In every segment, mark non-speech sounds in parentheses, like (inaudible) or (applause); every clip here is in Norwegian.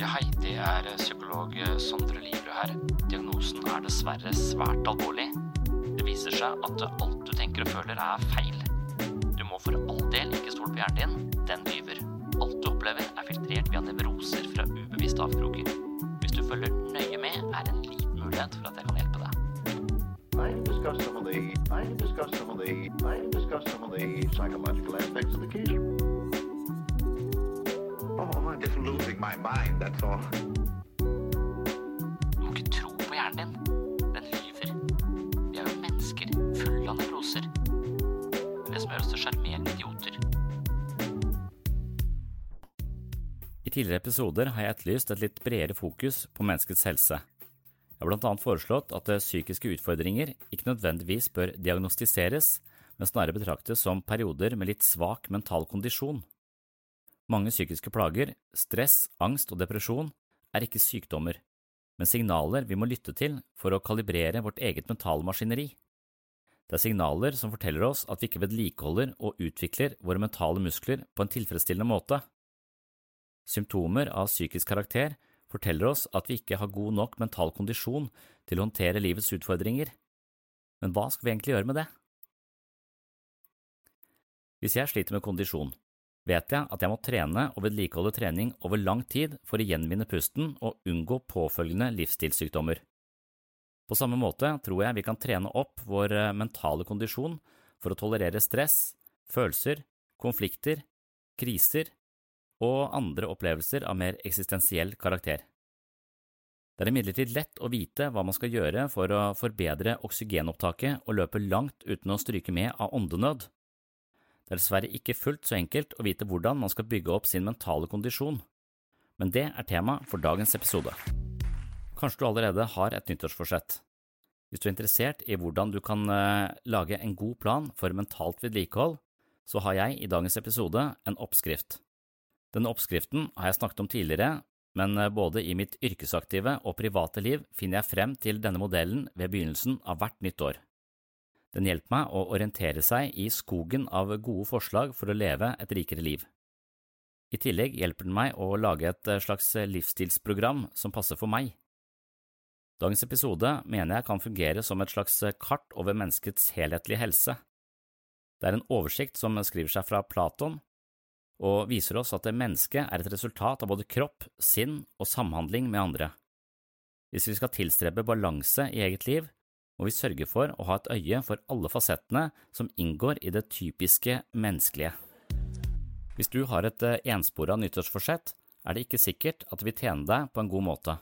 Ja, hei, det er psykolog Sondre Livrød her. Diagnosen er dessverre svært alvorlig. Det viser seg at alt du tenker og føler er feil. Du må for all del ikke stole på hjernen din, den lyver. Alt du opplever er filtrert via nevroser fra ubevisste avkroker. Hvis du følger nøye med, er det en liten mulighet for at jeg kan hjelpe deg. I can discuss some of the I can discuss some of the I can discuss some of the psychological aspects of the case. Oh, I'm just losing my mind, that's all. Du må ikke tro på hjernen din. Den lyver. Vi er jo mennesker fulle av nevroser. Det som gjør oss til sjarmerende idioter. I tidligere episoder har jeg etterlyst et litt bredere fokus på menneskets helse. Jeg har blant annet foreslått at psykiske utfordringer ikke nødvendigvis bør diagnostiseres, men snarere betraktes som perioder med litt svak mental kondisjon. Mange psykiske plager, stress, angst og depresjon er ikke sykdommer, men signaler vi må lytte til for å kalibrere vårt eget mentale maskineri. Det er signaler som forteller oss at vi ikke vedlikeholder og utvikler våre mentale muskler på en tilfredsstillende måte. Symptomer av psykisk karakter forteller oss at vi ikke har god nok mental kondisjon til å håndtere livets utfordringer. Men hva skal vi egentlig gjøre med det? Hvis jeg sliter med kondisjon, vet jeg at jeg må trene og vedlikeholde trening over lang tid for å gjenvinne pusten og unngå påfølgende livsstilssykdommer. På samme måte tror jeg vi kan trene opp vår mentale kondisjon for å tolerere stress, følelser, konflikter, kriser og andre opplevelser av mer eksistensiell karakter. Det er imidlertid lett å vite hva man skal gjøre for å forbedre oksygenopptaket og løpe langt uten å stryke med av åndenød. Det er dessverre ikke fullt så enkelt å vite hvordan man skal bygge opp sin mentale kondisjon, men det er tema for dagens episode. Kanskje du allerede har et nyttårsforsett. Hvis du er interessert i hvordan du kan lage en god plan for mentalt vedlikehold, så har jeg i dagens episode en oppskrift. Denne oppskriften har jeg snakket om tidligere, men både i mitt yrkesaktive og private liv finner jeg frem til denne modellen ved begynnelsen av hvert nytt år. Den hjelper meg å orientere seg i skogen av gode forslag for å leve et rikere liv. I tillegg hjelper den meg å lage et slags livsstilsprogram som passer for meg. Dagens episode mener jeg kan fungere som et slags kart over menneskets helhetlige helse. Det er en oversikt som skriver seg fra Platon, og viser oss at mennesket er et resultat av både kropp, sinn og samhandling med andre. Hvis vi skal tilstrebe balanse i eget liv, må vi sørger for å ha et øye for alle fasettene som inngår i det typiske menneskelige. Hvis du har et enspora nyttårsforsett, er det ikke sikkert at det vil tjene deg på en god måte.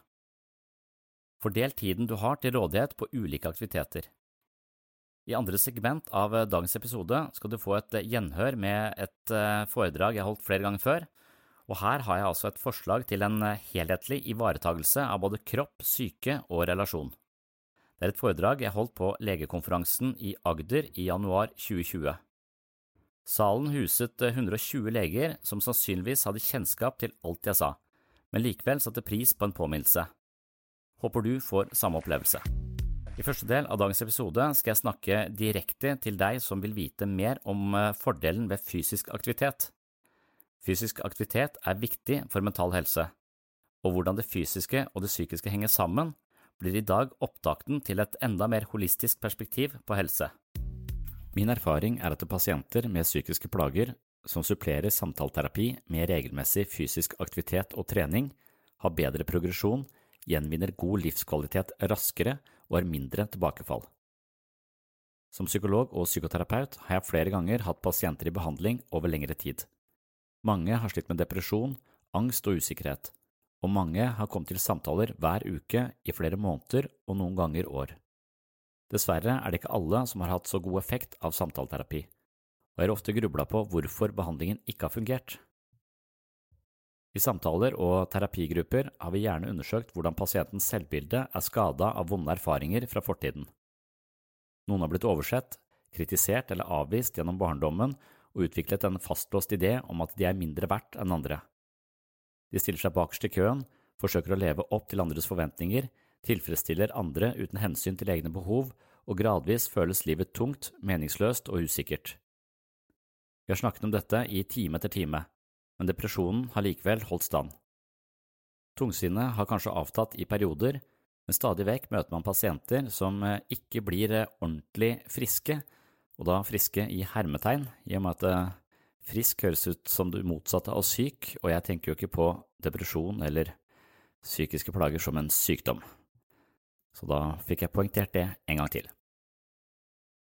Fordel tiden du har til rådighet på ulike aktiviteter. I andre segment av dagens episode skal du få et gjenhør med et eh, foredrag jeg har holdt flere ganger før, og her har jeg altså et forslag til en helhetlig ivaretagelse av både kropp, syke og relasjon. Det er et foredrag jeg holdt på legekonferansen i Agder i januar 2020. Salen huset 120 leger som sannsynligvis hadde kjennskap til alt jeg sa, men likevel satte pris på en påminnelse. Håper du får samme opplevelse. I første del av dagens episode skal jeg snakke direkte til deg som vil vite mer om eh, fordelen ved fysisk aktivitet. Fysisk aktivitet er viktig for mental helse, og hvordan det fysiske og det psykiske henger sammen, blir i dag opptakten til et enda mer holistisk perspektiv på helse. Min erfaring er at pasienter med psykiske plager som supplerer samtaleterapi med regelmessig fysisk aktivitet og trening, har bedre progresjon, gjenvinner god livskvalitet raskere og har mindre tilbakefall. Som psykolog og psykoterapeut har jeg flere ganger hatt pasienter i behandling over lengre tid. Mange har slitt med depresjon, angst og usikkerhet, og mange har kommet til samtaler hver uke i flere måneder og noen ganger år. Dessverre er det ikke alle som har hatt så god effekt av samtaleterapi, og jeg har ofte grubla på hvorfor behandlingen ikke har fungert. I samtaler og terapigrupper har vi gjerne undersøkt hvordan pasientens selvbilde er skada av vonde erfaringer fra fortiden. Noen har blitt oversett, kritisert eller avvist gjennom barndommen og utviklet en fastlåst idé om at de er mindre verdt enn andre. De stiller seg bakerst i køen, forsøker å leve opp til andres forventninger, tilfredsstiller andre uten hensyn til egne behov, og gradvis føles livet tungt, meningsløst og usikkert. Vi har snakket om dette i time etter time, men depresjonen har likevel holdt stand. Tungsinnet har kanskje avtatt i perioder, men stadig vekk møter man pasienter som eh, ikke blir eh, ordentlig friske, og da friske i hermetegn, i og med at eh, frisk høres ut som det motsatte av syk, og jeg tenker jo ikke på depresjon eller psykiske plager som en sykdom. Så da fikk jeg poengtert det en gang til.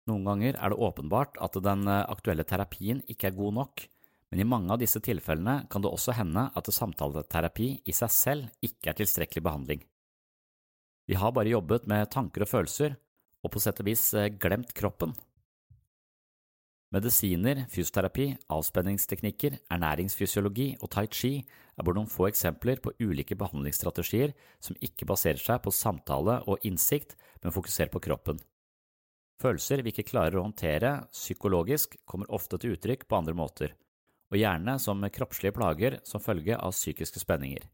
Noen ganger er det åpenbart at den aktuelle terapien ikke er god nok, men i mange av disse tilfellene kan det også hende at samtaleterapi i seg selv ikke er tilstrekkelig behandling. Vi har bare jobbet med tanker og følelser, og på sett og vis eh, glemt kroppen. Medisiner, fysioterapi, avspenningsteknikker, ernæringsfysiologi og tai chi er bare noen få eksempler på ulike behandlingsstrategier som ikke baserer seg på samtale og innsikt, men fokuserer på kroppen. Følelser vi ikke klarer å håndtere psykologisk, kommer ofte til uttrykk på andre måter, og gjerne som kroppslige plager som følge av psykiske spenninger.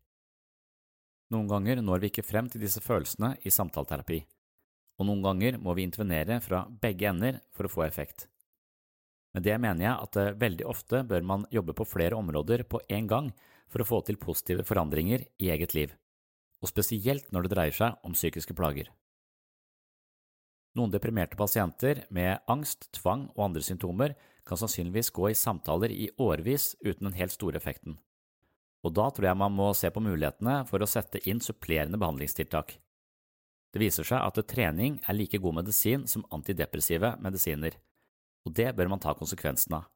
Noen ganger når vi ikke frem til disse følelsene i samtaleterapi, og noen ganger må vi intervenere fra begge ender for å få effekt. Med det mener jeg at eh, veldig ofte bør man jobbe på flere områder på en gang for å få til positive forandringer i eget liv, og spesielt når det dreier seg om psykiske plager. Noen deprimerte pasienter med angst, tvang og andre symptomer kan sannsynligvis gå i samtaler i årevis uten den helt store effekten. Og da tror jeg man må se på mulighetene for å sette inn supplerende behandlingstiltak. Det viser seg at trening er like god medisin som antidepressive medisiner, og det bør man ta konsekvensen av.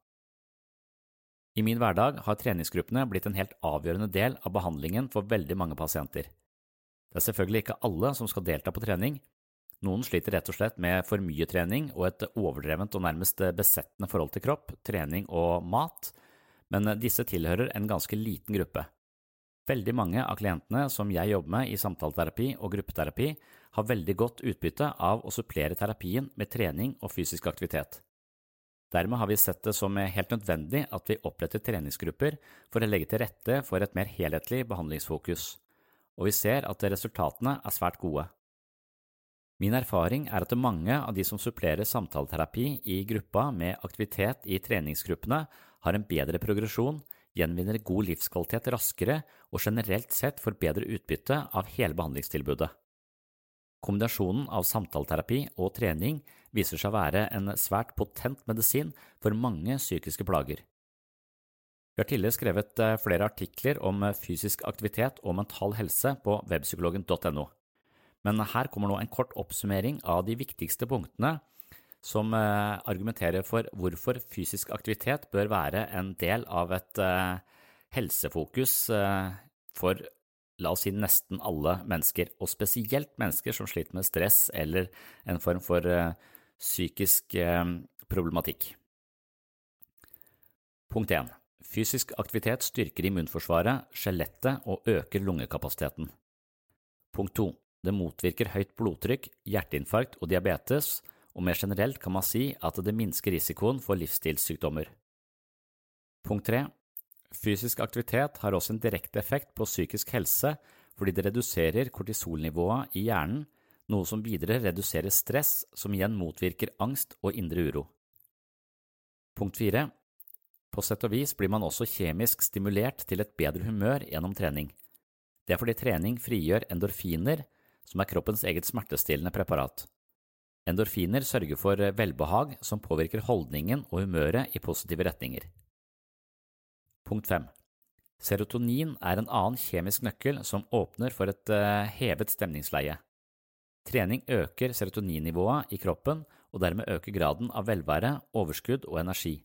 I min hverdag har treningsgruppene blitt en helt avgjørende del av behandlingen for veldig mange pasienter. Det er selvfølgelig ikke alle som skal delta på trening, noen sliter rett og slett med for mye trening og et overdrevent og nærmest besettende forhold til kropp, trening og mat, men disse tilhører en ganske liten gruppe. Veldig mange av klientene som jeg jobber med i samtaleterapi og gruppeterapi, har veldig godt utbytte av å supplere terapien med trening og fysisk aktivitet. Dermed har vi sett det som helt nødvendig at vi oppretter treningsgrupper for å legge til rette for et mer helhetlig behandlingsfokus, og vi ser at resultatene er svært gode. Min erfaring er at mange av de som supplerer samtaleterapi i gruppa med aktivitet i treningsgruppene, har en bedre progresjon, gjenvinner god livskvalitet raskere og generelt sett får bedre utbytte av hele behandlingstilbudet. Kombinasjonen av samtaleterapi og trening viser seg å være en svært potent medisin for mange psykiske plager. Vi har tidligere skrevet eh, flere artikler om fysisk aktivitet og mental helse på webpsykologen.no men her kommer nå en kort oppsummering av de viktigste punktene som eh, argumenterer for hvorfor fysisk aktivitet bør være en del av et eh, helsefokus eh, for la oss si nesten alle mennesker, og spesielt mennesker som sliter med stress eller en form for uh, psykisk uh, problematikk. Punkt 1. Fysisk aktivitet styrker immunforsvaret, skjelettet og øker lungekapasiteten. Punkt 2. Det motvirker høyt blodtrykk, hjerteinfarkt og diabetes, og mer generelt kan man si at det minsker risikoen for livsstilssykdommer. Punkt 3. Fysisk aktivitet har også en direkte effekt på psykisk helse fordi det reduserer kortisolnivået i hjernen, noe som videre reduserer stress, som igjen motvirker angst og indre uro. Punkt 4. På sett og vis blir man også kjemisk stimulert til et bedre humør gjennom trening. Det er fordi trening frigjør endorfiner, som er kroppens eget smertestillende preparat. Endorfiner sørger for velbehag som påvirker holdningen og humøret i positive retninger. Punkt 5. Serotonin er en annen kjemisk nøkkel som åpner for et uh, hevet stemningsleie. Trening øker serotoninnivået i kroppen og dermed øker graden av velvære, overskudd og energi.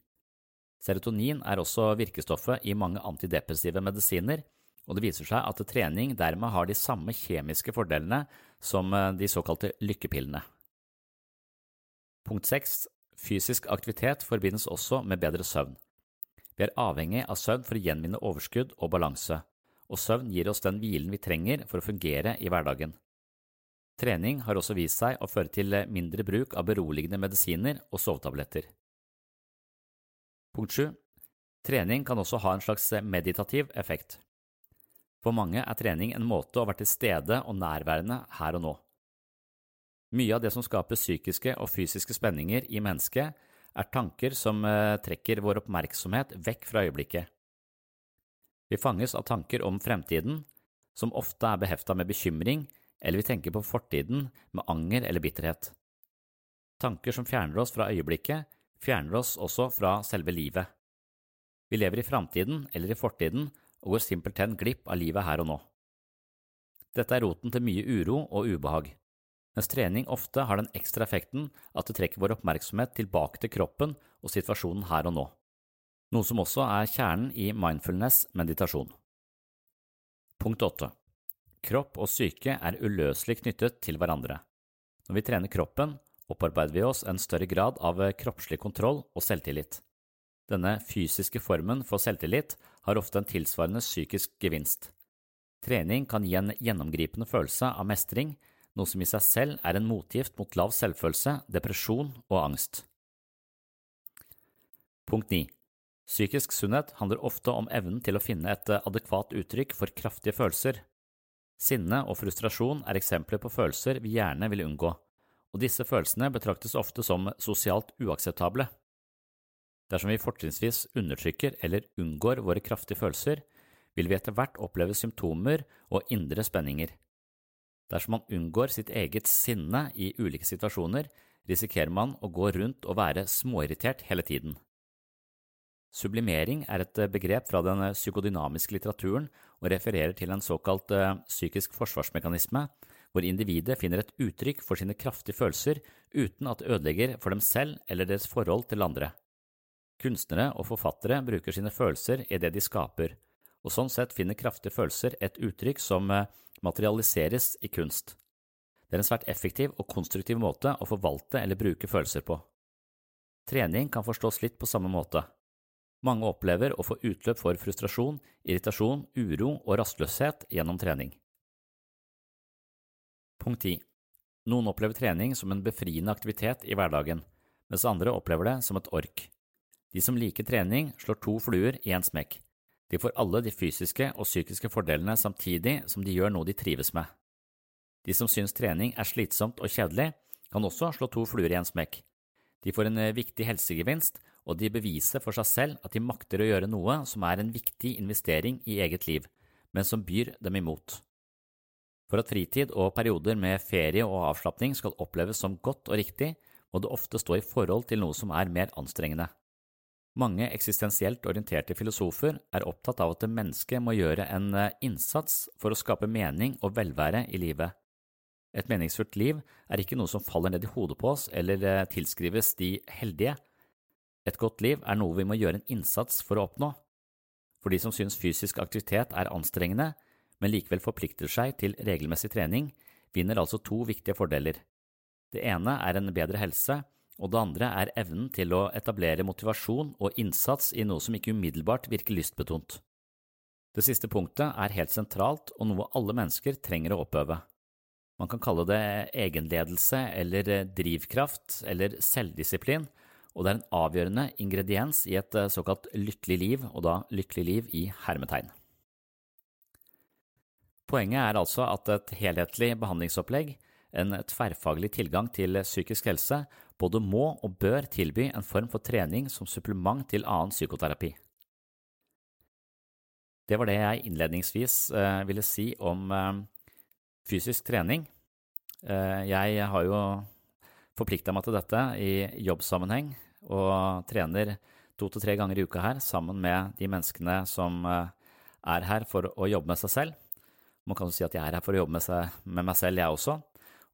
Serotonin er også virkestoffet i mange antidepressive medisiner, og det viser seg at trening dermed har de samme kjemiske fordelene som eh, de såkalte lykkepillene. Punkt 6. Fysisk aktivitet forbindes også med bedre søvn. Vi er avhengig av søvn for å gjenvinne overskudd og balanse, og søvn gir oss den hvilen vi trenger for å fungere i hverdagen. Trening har også vist seg å føre til mindre bruk av beroligende medisiner og sovetabletter. Punkt 7. Trening kan også ha en slags meditativ effekt. For mange er trening en måte å være til stede og nærværende her og nå. Mye av det som skaper psykiske og fysiske spenninger i mennesket, er tanker som eh, trekker vår oppmerksomhet vekk fra øyeblikket. Vi fanges av tanker om fremtiden, som ofte er behefta med bekymring, eller vi tenker på fortiden med anger eller bitterhet. Tanker som fjerner oss fra øyeblikket, fjerner oss også fra selve livet. Vi lever i framtiden eller i fortiden og går simpelthen glipp av livet her og nå. Dette er roten til mye uro og ubehag, mens trening ofte har den ekstra effekten at det trekker vår oppmerksomhet tilbake til kroppen og situasjonen her og nå, noe som også er kjernen i mindfulness-meditasjon. Punkt 8. Kropp og syke er uløselig knyttet til hverandre. Når vi trener kroppen, opparbeider vi oss en større grad av kroppslig kontroll og selvtillit. Denne fysiske formen for selvtillit har ofte en tilsvarende psykisk gevinst. Trening kan gi en gjennomgripende følelse av mestring, noe som i seg selv er en motgift mot lav selvfølelse, depresjon og angst. Punkt 9. Psykisk sunnhet handler ofte om evnen til å finne et adekvat uttrykk for kraftige følelser. Sinne og frustrasjon er eksempler på følelser vi gjerne vil unngå og disse følelsene betraktes ofte som sosialt uakseptable. Dersom vi fortrinnsvis undertrykker eller unngår våre kraftige følelser, vil vi etter hvert oppleve symptomer og indre spenninger. Dersom man unngår sitt eget sinne i ulike situasjoner, risikerer man å gå rundt og være småirritert hele tiden. Sublimering er et begrep fra den psykodynamiske litteraturen og refererer til en såkalt eh, psykisk forsvarsmekanisme hvor individet finner et uttrykk for sine kraftige følelser uten at det ødelegger for dem selv eller deres forhold til andre. Kunstnere og forfattere bruker sine følelser i det de skaper, og sånn sett finner kraftige følelser et uttrykk som eh, materialiseres i kunst. Det er en svært effektiv og konstruktiv måte å forvalte eller bruke følelser på. Trening kan forstås litt på samme måte. Mange opplever å få utløp for frustrasjon, irritasjon, uro og rastløshet gjennom trening. Punkt 10. Noen opplever trening som en befriende aktivitet i hverdagen, mens andre opplever det som et ork. De som liker trening, slår to fluer i en smekk. De får alle de fysiske og psykiske fordelene samtidig som de gjør noe de trives med. De som syns trening er slitsomt og kjedelig, kan også slå to fluer i en smekk. De får en eh, viktig helsegevinst, og de beviser for seg selv at de makter å gjøre noe som er en viktig investering i eget liv, men som byr dem imot. For at fritid og perioder med ferie og avslapning skal oppleves som godt og riktig, må det ofte stå i forhold til noe som er mer anstrengende. Mange eksistensielt orienterte filosofer er opptatt av at mennesket må gjøre en eh, innsats for å skape mening og velvære i livet. Et meningsfullt liv er ikke noe som faller ned i hodet på oss eller eh, tilskrives de heldige. Et godt liv er noe vi må gjøre en innsats for å oppnå. For de som syns fysisk aktivitet er anstrengende, men likevel forplikter seg til regelmessig trening, vinner altså to viktige fordeler. Det ene er en bedre helse, og det andre er evnen til å etablere motivasjon og innsats i noe som ikke umiddelbart virker lystbetont. Det siste punktet er helt sentralt og noe alle mennesker trenger å oppøve. Man kan kalle det egenledelse eller drivkraft eller selvdisiplin, og det er en avgjørende ingrediens i et såkalt lykkelig liv, og da lykkelig liv i hermetegn. Poenget er altså at et helhetlig behandlingsopplegg, en tverrfaglig tilgang til psykisk helse, både må og bør tilby en form for trening som supplement til annen psykoterapi. Det var det jeg innledningsvis eh, ville si om eh, fysisk trening. Eh, jeg har jo forplikta meg til dette i jobbsammenheng og trener to til tre ganger i uka her sammen med de menneskene som er her for å jobbe med seg selv. Man kan jo si at jeg er her for å jobbe med, seg, med meg selv, jeg også.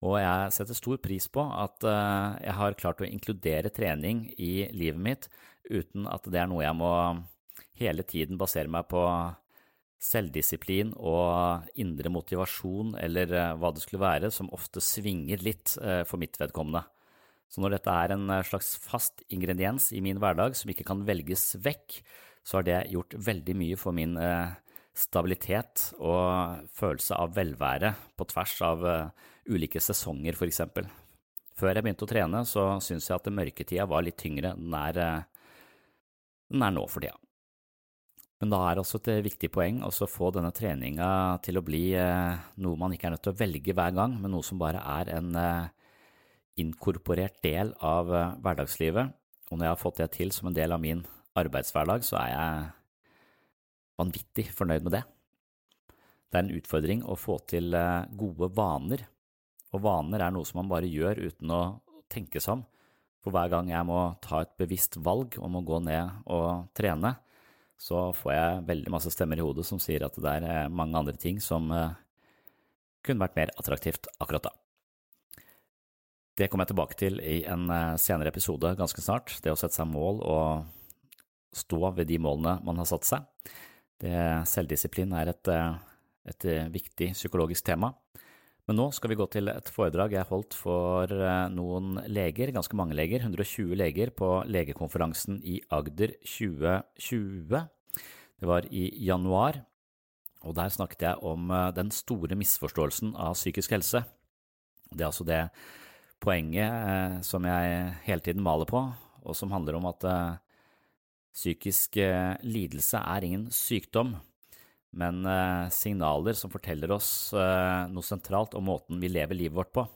Og jeg setter stor pris på at jeg har klart å inkludere trening i livet mitt uten at det er noe jeg må hele tiden basere meg på selvdisiplin og indre motivasjon, eller eh, hva det skulle være, som ofte svinger litt eh, for mitt vedkommende. Så når dette er en eh, slags fast ingrediens i min hverdag som ikke kan velges vekk, så har det gjort veldig mye for min stabilitet og følelse av velvære på tvers av ulike sesonger, for eksempel. Før jeg begynte å trene, så syns jeg at mørketida var litt tyngre enn den den er nå for tida. Men da er også et viktig poeng å få denne treninga til å bli eh, noe man ikke er nødt til å velge hver gang, men noe som bare er en eh, inkorporert del av eh, hverdagslivet. Og når jeg har fått det til som en del av min arbeidshverdag, så er jeg vanvittig fornøyd med det. Det er en utfordring å få til gode vaner, og vaner er noe som man bare gjør uten å tenke seg om. For hver gang jeg må ta et bevisst valg om å gå ned og trene, så får jeg veldig masse stemmer i hodet som sier at det er eh, mange andre ting som eh, kunne vært mer attraktivt akkurat da. Det kommer jeg tilbake til i en eh, senere episode ganske snart, det å sette seg mål og stå ved de målene man har satt seg. Det, selvdisiplin er et, et viktig psykologisk tema. Men nå skal vi gå til et foredrag jeg holdt for eh, noen leger, ganske mange leger, 120 leger, på legekonferansen i Agder 2020. Det var i januar, og der snakket jeg om eh, den store misforståelsen av psykisk helse. Det er altså det poenget eh, som jeg hele tiden maler på, og som handler om at psykisk lidelse er ingen sykdom men eh, signaler som forteller oss eh, noe sentralt om måten vi lever livet vårt på.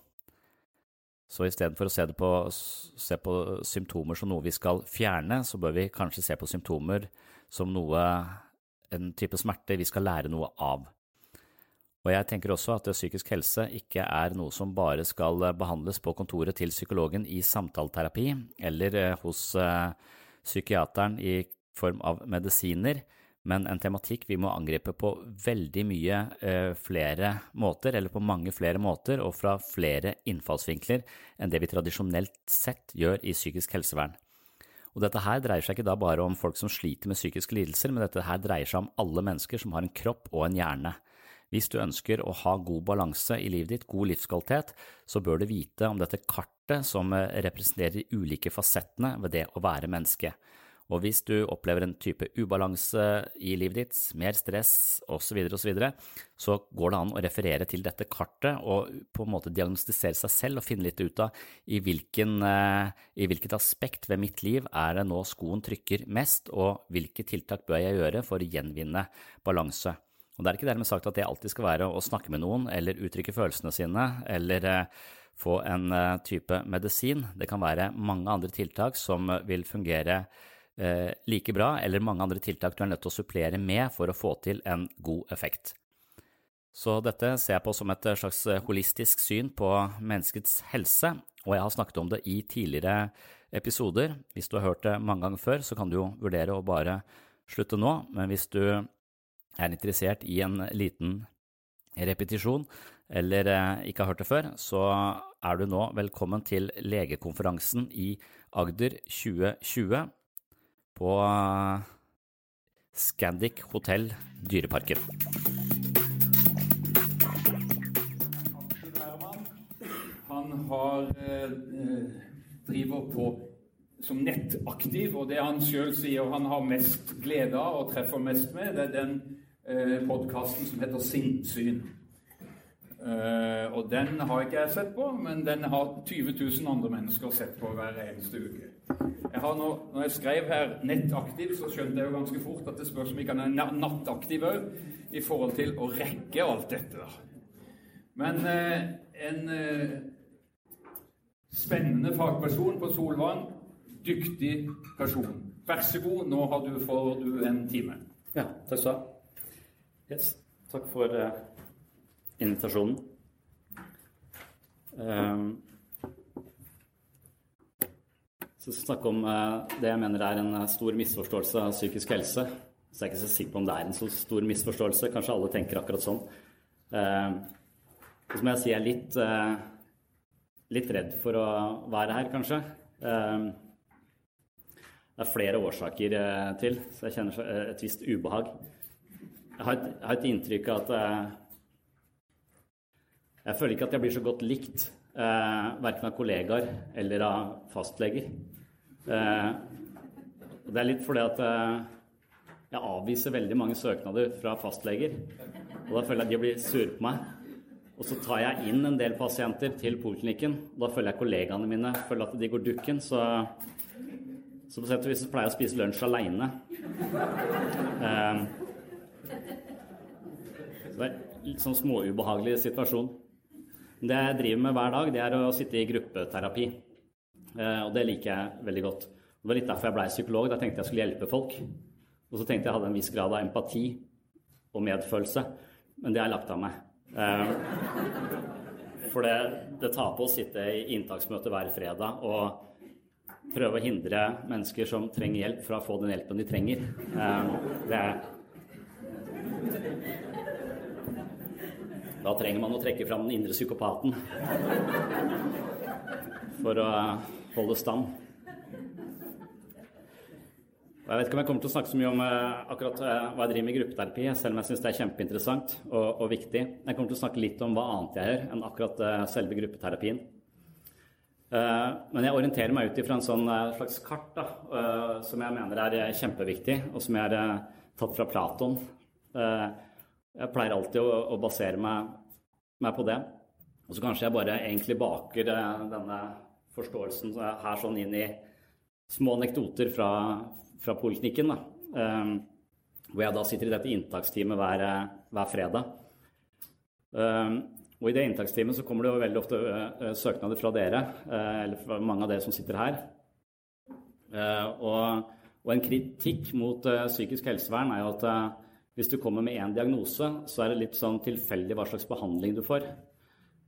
Så istedenfor å se, på, se på symptomer som noe vi skal fjerne, så bør vi kanskje se på symptomer som noe, en type smerte vi skal lære noe av. Og jeg tenker også at psykisk helse ikke er noe som bare skal behandles på kontoret til psykologen i samtaleterapi eller eh, hos psykiateren i form av medisiner, men en tematikk vi må angripe på veldig mye eh, flere måter, eller på mange flere måter og fra flere innfallsvinkler enn det vi tradisjonelt sett gjør i psykisk helsevern. Og dette her dreier seg ikke da bare om folk som sliter med psykiske lidelser, men dette her dreier seg om alle mennesker som har en kropp og en hjerne. Hvis du ønsker å ha god balanse i livet ditt, god livskvalitet, så bør du vite om dette kartet som eh, representerer de ulike fasettene ved det å være menneske. Og hvis du opplever en type ubalanse i livet ditt, mer stress osv., så, videre, så går det an å referere til dette kartet og på en måte diagnostisere seg selv og finne litt ut av i, hvilken, eh, i hvilket aspekt ved mitt liv er det nå skoen trykker mest, og hvilke tiltak bør jeg gjøre for å gjenvinne balanse. Og Det er ikke dermed sagt at det alltid skal være å snakke med noen eller uttrykke følelsene sine eller eh, få en eh, type medisin. Det kan være mange andre tiltak som vil fungere like bra, eller mange andre tiltak du er nødt til å supplere med for å få til en god effekt. Så dette ser jeg på som et slags holistisk syn på menneskets helse, og jeg har snakket om det i tidligere episoder. Hvis du har hørt det mange ganger før, så kan du jo vurdere å bare slutte nå, men hvis du er interessert i en liten repetisjon, eller eh, ikke har hørt det før, så er du nå velkommen til legekonferansen i Agder 2020 på eh, Scandic hotell Dyreparken. Han har, eh, driver på som nettaktiv, og det han sjøl sier han har mest glede av og treffer mest med, det er den eh, podkasten som heter Sinnssyn. Uh, eh, og den har ikke jeg sett på, men den har 20 000 andre mennesker sett på hver eneste uke. Jeg har nå, når jeg skrev her 'nettaktiv', så skjønte jeg jo ganske fort at det spørs om jeg kan være nattaktiv òg, i forhold til å rekke alt dette. da. Men eh, en eh, spennende fagperson på Solvang, dyktig person. Vær så god, nå har du, får du en time. Ja, takk skal du ha. Yes. Takk for invitasjonen. Um, så skal snakke om uh, det jeg mener er en uh, stor misforståelse av psykisk helse. Så jeg er ikke så sikker på om det er en så stor misforståelse. Kanskje alle tenker akkurat sånn. Uh, så må jeg si jeg er litt, litt redd for å være her, kanskje. det er flere årsaker til, så jeg kjenner et visst ubehag. Jeg har et, jeg har et inntrykk av at jeg føler ikke at jeg blir så godt likt, eh, verken av kollegaer eller av fastleger. Eh, det er litt fordi at eh, jeg avviser veldig mange søknader fra fastleger. Og da føler jeg at de blir sure på meg. Og så tar jeg inn en del pasienter til poliklinikken. Og da føler jeg kollegaene mine føler at de går dukken. Så, så på sett og vis pleier jeg å spise lunsj aleine. Eh, så det er litt sånn småubehagelig situasjon. Det jeg driver med hver dag, det er å sitte i gruppeterapi. Eh, og det liker jeg veldig godt. Det var litt derfor jeg blei psykolog. Da tenkte jeg skulle hjelpe folk. Og så tenkte jeg hadde en viss grad av empati og medfølelse. Men det har jeg lagt av meg. Eh, for det, det tar på å sitte i inntaksmøte hver fredag og prøve å hindre mennesker som trenger hjelp, fra å få den hjelpen de trenger. Eh, det Da trenger man å trekke fram den indre psykopaten for å holde stand. Og jeg vet ikke om jeg kommer til å snakke så mye om eh, akkurat eh, hva jeg driver med i gruppeterapi, selv om jeg syns det er kjempeinteressant og, og, viktig. Jeg kommer til å snakke litt om hva annet jeg gjør enn akkurat eh, selve gruppeterapien. Men jeg orienterer meg ut ifra en sånn slags kart da, som jeg mener er kjempeviktig, og som jeg har tatt fra Platon. Jeg pleier alltid å, basere meg, meg, på det. Og så kanskje jeg bare egentlig baker denne forståelsen her sånn inn i små anekdoter fra, fra poliklinikken. Um, hvor jeg da sitter i dette inntaksteamet hver, hver fredag. Um, og i det inntaksteamet så kommer det jo veldig ofte uh, søknader fra dere, uh, eller fra mange av dere som sitter her. Uh, og, og, en kritikk mot psykisk helsevern er jo at hvis du kommer med én diagnose, så er det litt sånn tilfeldig hva slags behandling du får.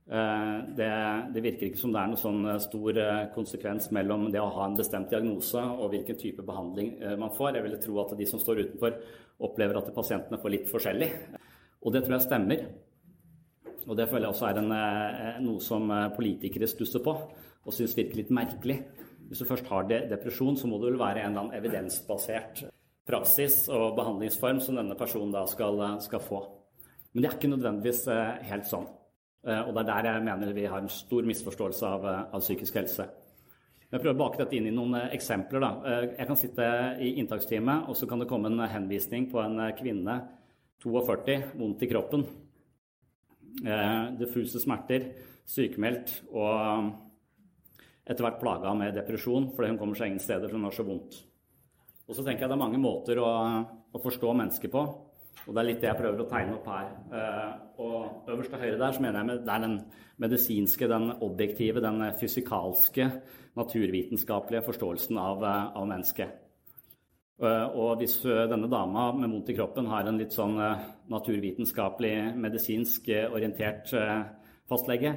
Eh, det, det, virker ikke som det er noen sånn eh, stor eh, konsekvens mellom det å ha en bestemt diagnose og hvilken type behandling man får. Jeg ville tro at de som står utenfor, opplever at pasientene får litt forskjellig. Og det tror jeg stemmer. Og det føler jeg også er en, noe som politikere stusser på og syns virker litt merkelig. Hvis du først har depresjon, så må det vel være en eller annen evidensbasert praksis og behandlingsform som denne personen da skal, skal få. Men det er ikke nødvendigvis helt sånn. Eh, og det er der jeg mener vi har en stor misforståelse av, eh, av psykisk helse. Jeg prøver å bake dette inn i noen eksempler. Da. Jeg kan sitte i inntaksteamet, og så kan det komme en henvisning på en kvinne, 42, vondt i kroppen. Diffuse smerter, sykemeldt og etter hvert plaga med depresjon fordi hun kommer seg ingen steder, for hun har så vondt. Og så tenker jeg det er mange måter å, å, forstå mennesker på. Og det er litt det jeg prøver å tegne opp her. Eh, og øverst til høyre der så mener jeg det er den medisinske, den objektive, den fysikalske, naturvitenskapelige forståelsen av, eh, av mennesket. Eh, og hvis denne dama med vondt i kroppen har en litt sånn naturvitenskapelig, medisinsk orientert fastlege,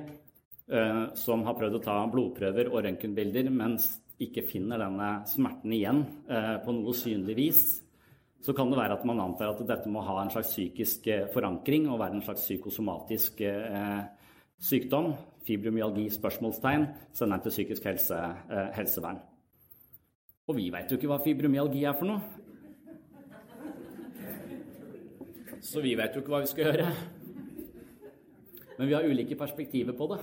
som har prøvd å ta blodprøver og røntgenbilder mens ikke finner denne smerten igjen eh, på noe synlig vis, så kan det være at man antar at dette må ha en slags psykisk eh, forankring og være en slags psykosomatisk eh, sykdom. Fibromyalgi? spørsmålstegn, sender den til psykisk helse, helsevern. Og vi veit jo ikke hva fibromyalgi er for noe. Så vi veit jo ikke hva vi skal gjøre. Men vi har ulike perspektiver på det.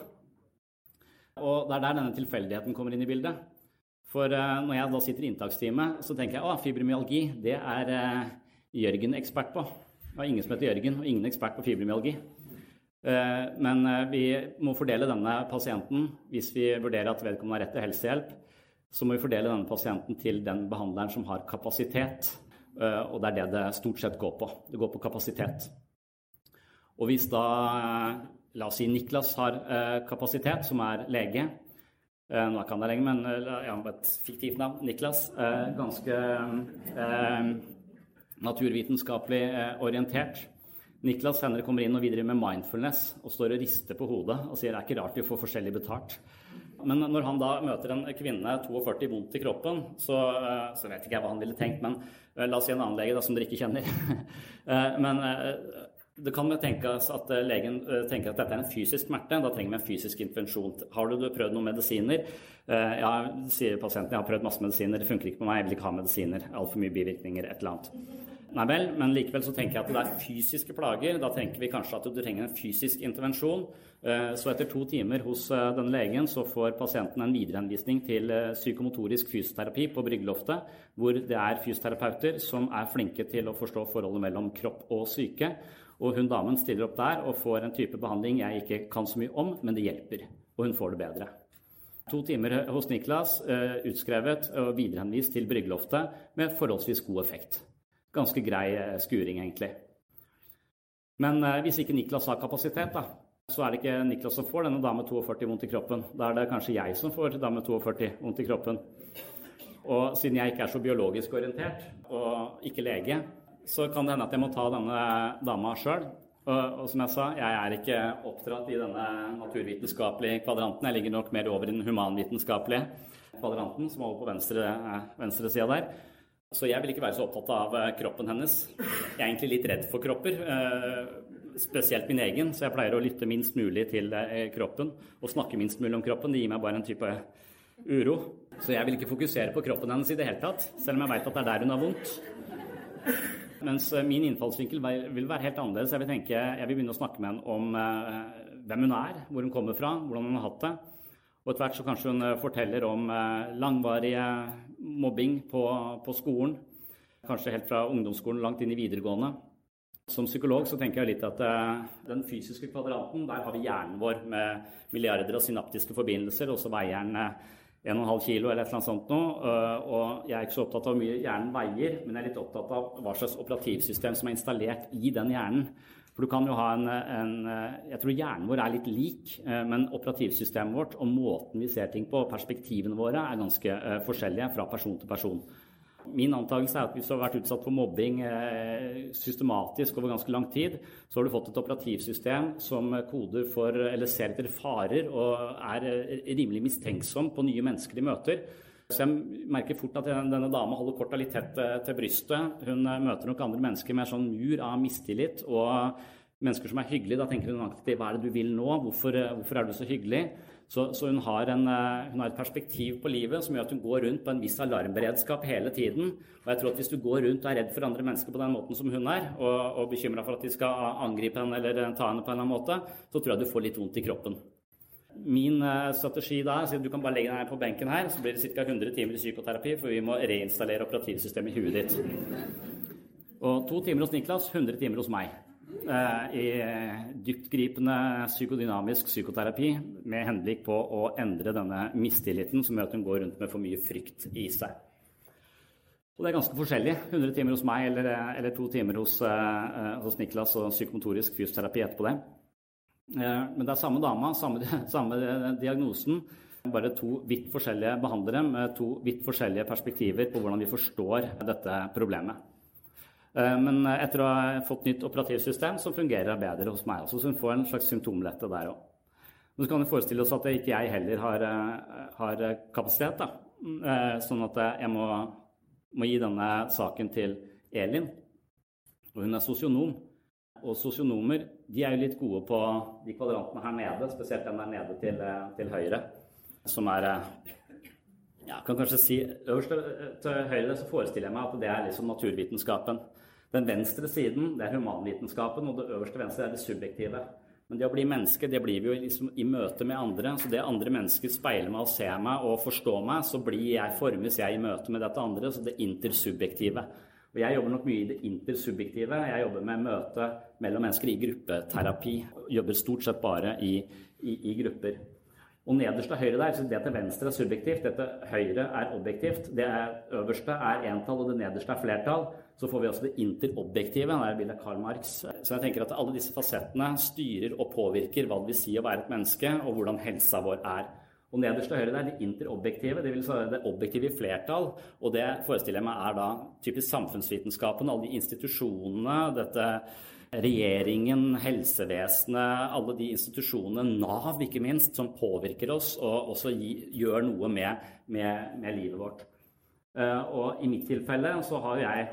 Og det er der denne tilfeldigheten kommer inn i bildet. For uh, når jeg da sitter i inntakstime, så tenker jeg at fibromyalgi, det er uh, Jørgen ekspert på. Det er ingen som heter Jørgen, og ingen ekspert på fibromyalgi. Uh, men vi må fordele denne pasienten, hvis vi vurderer at vedkommende har rett til helsehjelp, så må vi fordele denne pasienten til den behandleren som har kapasitet. Og det er det det stort sett går på. Det går på kapasitet. Og hvis da La oss si Niklas har kapasitet, som er lege, Eh, nå er ikke han der lenger, men eh, ja, et fiktivt navn. Niklas. Eh, ganske naturvitenskapelig orientert. Niklas senere kommer inn og videre med mindfulness og står og rister på hodet og sier det er ikke rart vi får forskjellig betalt. Men når han da møter en kvinne 42 vondt i kroppen, så, så vet ikke jeg hva han ville tenkt. Men la oss si en annen lege da, som dere ikke kjenner. (laughs) men det kan tenkes at eh, legen eh, tenker at dette er en fysisk smerte. Da trenger vi en fysisk intervensjon. Har du prøvd noen medisiner? Eh, ja, sier pasienten. Jeg har prøvd masse medisiner. Det funker ikke på meg. Jeg vil ikke ha medisiner. Altfor mye bivirkninger. Et eller annet. Nei vel, men likevel så tenker jeg at det er fysiske plager. Da tenker vi kanskje at du trenger en fysisk intervensjon. Så etter to timer hos denne legen så får pasienten en viderehenvisning til psykomotorisk fysioterapi på Bryggeloftet, hvor det er fysioterapeuter som er flinke til å forstå forholdet mellom kropp og syke. Og hun damen stiller opp der og får en type behandling jeg ikke kan så mye om, men det hjelper. Og hun får det bedre. To timer hos Niklas, uh, utskrevet og viderehenvist til bryggeloftet med forholdsvis god effekt. Ganske grei uh, skuring, egentlig. Men uh, hvis ikke Niklas har kapasitet, da, så er det ikke Niklas som får denne dame 42 vondt i kroppen. Da er det kanskje jeg som får dame 42 vondt i kroppen. Og siden jeg ikke er så biologisk orientert, og ikke lege, så kan det hende at jeg må ta denne dama sjøl. Og, og, som jeg sa, jeg er ikke oppdratt i denne naturvitenskapelige kvadranten. Jeg ligger nok mer over i den humanvitenskapelige kvadranten, som er over på venstre, eh, venstre sida der. Så jeg vil ikke være så opptatt av eh, kroppen hennes. Jeg er egentlig litt redd for kropper, eh, spesielt min egen, så jeg pleier å lytte minst mulig til kroppen og snakke minst mulig om kroppen. Det gir meg bare en type uro. Så jeg vil ikke fokusere på kroppen hennes i det hele tatt, selv om jeg veit at det er der hun har vondt. Mens eh, min innfallsvinkel vil være helt annerledes. Jeg vil, tenke, jeg vil begynne å snakke med henne om eh, hvem hun er, hvor hun kommer fra, hvordan hun har hatt det. Og etter hvert så kanskje hun eh, forteller om langvarig mobbing på, på, skolen. Kanskje helt fra ungdomsskolen langt inn i videregående. Som psykolog så tenker jeg litt at den fysiske kvadranten, der har vi hjernen vår med milliarder av synaptiske forbindelser, og så veier den 1,5 kilo eller annet sånt noe. Øh, og jeg er ikke så opptatt av hvor mye hjernen veier, men jeg er litt opptatt av hva slags operativsystem som er installert i den hjernen. For du kan jo ha en, en Jeg tror hjernen vår er litt lik, øh, men operativsystemet vårt og måten vi ser ting på, perspektivene våre, er ganske forskjellige fra person til person. Min antakelse er at hvis du har vært utsatt for mobbing eh, systematisk over ganske lang tid, så har du fått et operativsystem som koder for, eller ser etter farer og er eh, rimelig mistenksom på nye mennesker de møter. Så jeg merker fort at denne dama holder korta litt tett eh, til brystet. Hun møter nok andre mennesker med en sånn mur av mistillit og mennesker som er hyggelige. Da tenker hun alltid hva er det du vil nå, hvorfor, hvorfor er du så hyggelig? Så, så hun, har en, eh, hun, har et perspektiv på livet som gjør at hun går rundt på en viss alarmberedskap hele tiden. Og jeg tror at Hvis du går rundt og er redd for andre mennesker på den måten som hun er, og, og bekymra for at de skal angripe henne eller ta henne på en eller annen måte, så tror jeg du får litt vondt i kroppen. Min strategi da er at du kan bare legge deg på benken her, så blir det ca. 100 timer i psykoterapi, for vi må reinstallere operativsystemet i huet ditt. Og to timer hos Niklas, 100 timer hos meg. Eh, i dyptgripende psykodynamisk psykoterapi med henblikk på å endre denne mistilliten som gjør at hun går rundt med for mye frykt i seg. Og det er ganske forskjellig. 100 timer hos meg eller, eller to timer hos, hos, Niklas og psykomotorisk fysioterapi etterpå det. Men det er samme dama, samme, (laughs) samme diagnosen. Bare to vidt forskjellige behandlere med to vidt forskjellige perspektiver på hvordan vi forstår dette problemet. Eh, men etter å ha fått nytt operativsystem, så fungerer det bedre hos meg også. Så hun får en slags symptomlette der òg. Men så kan vi forestille oss at ikke jeg heller har, eh, har kapasitet. Da. Eh, sånn at jeg må, må, gi denne saken til Elin. Og hun er sosionom. Og sosionomer de er jo litt gode på de kvadrantene her nede, spesielt den der nede til, til høyre, som er ja, kan kanskje si Øverst til høyre så forestiller jeg meg at det er liksom naturvitenskapen. Den venstre siden det er humanvitenskapen, og det øverste venstre er det subjektive. Men det å bli menneske, det blir vi jo liksom i møte med andre. Så det andre mennesker speiler meg og ser meg og forstår meg, så blir jeg, formes jeg i møte med dette andre. Så det intersubjektive. Og jeg jobber nok mye i det intersubjektive. Jeg jobber med møte mellom mennesker i gruppeterapi. Jobber stort sett bare i, i, i grupper. Og nederst til høyre der, så det til venstre er subjektivt, det til høyre er objektivt. Det er, øverste er entall, og det nederste er flertall så får vi også det interobjektive. det er bildet av Karl Marx. Så jeg tenker at alle disse fasettene styrer og påvirker hva det vil si å være et menneske, og hvordan helsa vår er. Og nederst til høyre der, det interobjektive, det vil si det objektive i flertall. Og det forestiller jeg meg er da typisk samfunnsvitenskapen, alle de institusjonene, dette regjeringen, helsevesenet, alle de institusjonene, Nav ikke minst, som påvirker oss og også gjør noe med, med, med livet vårt. Uh, og i mitt tilfelle så har jeg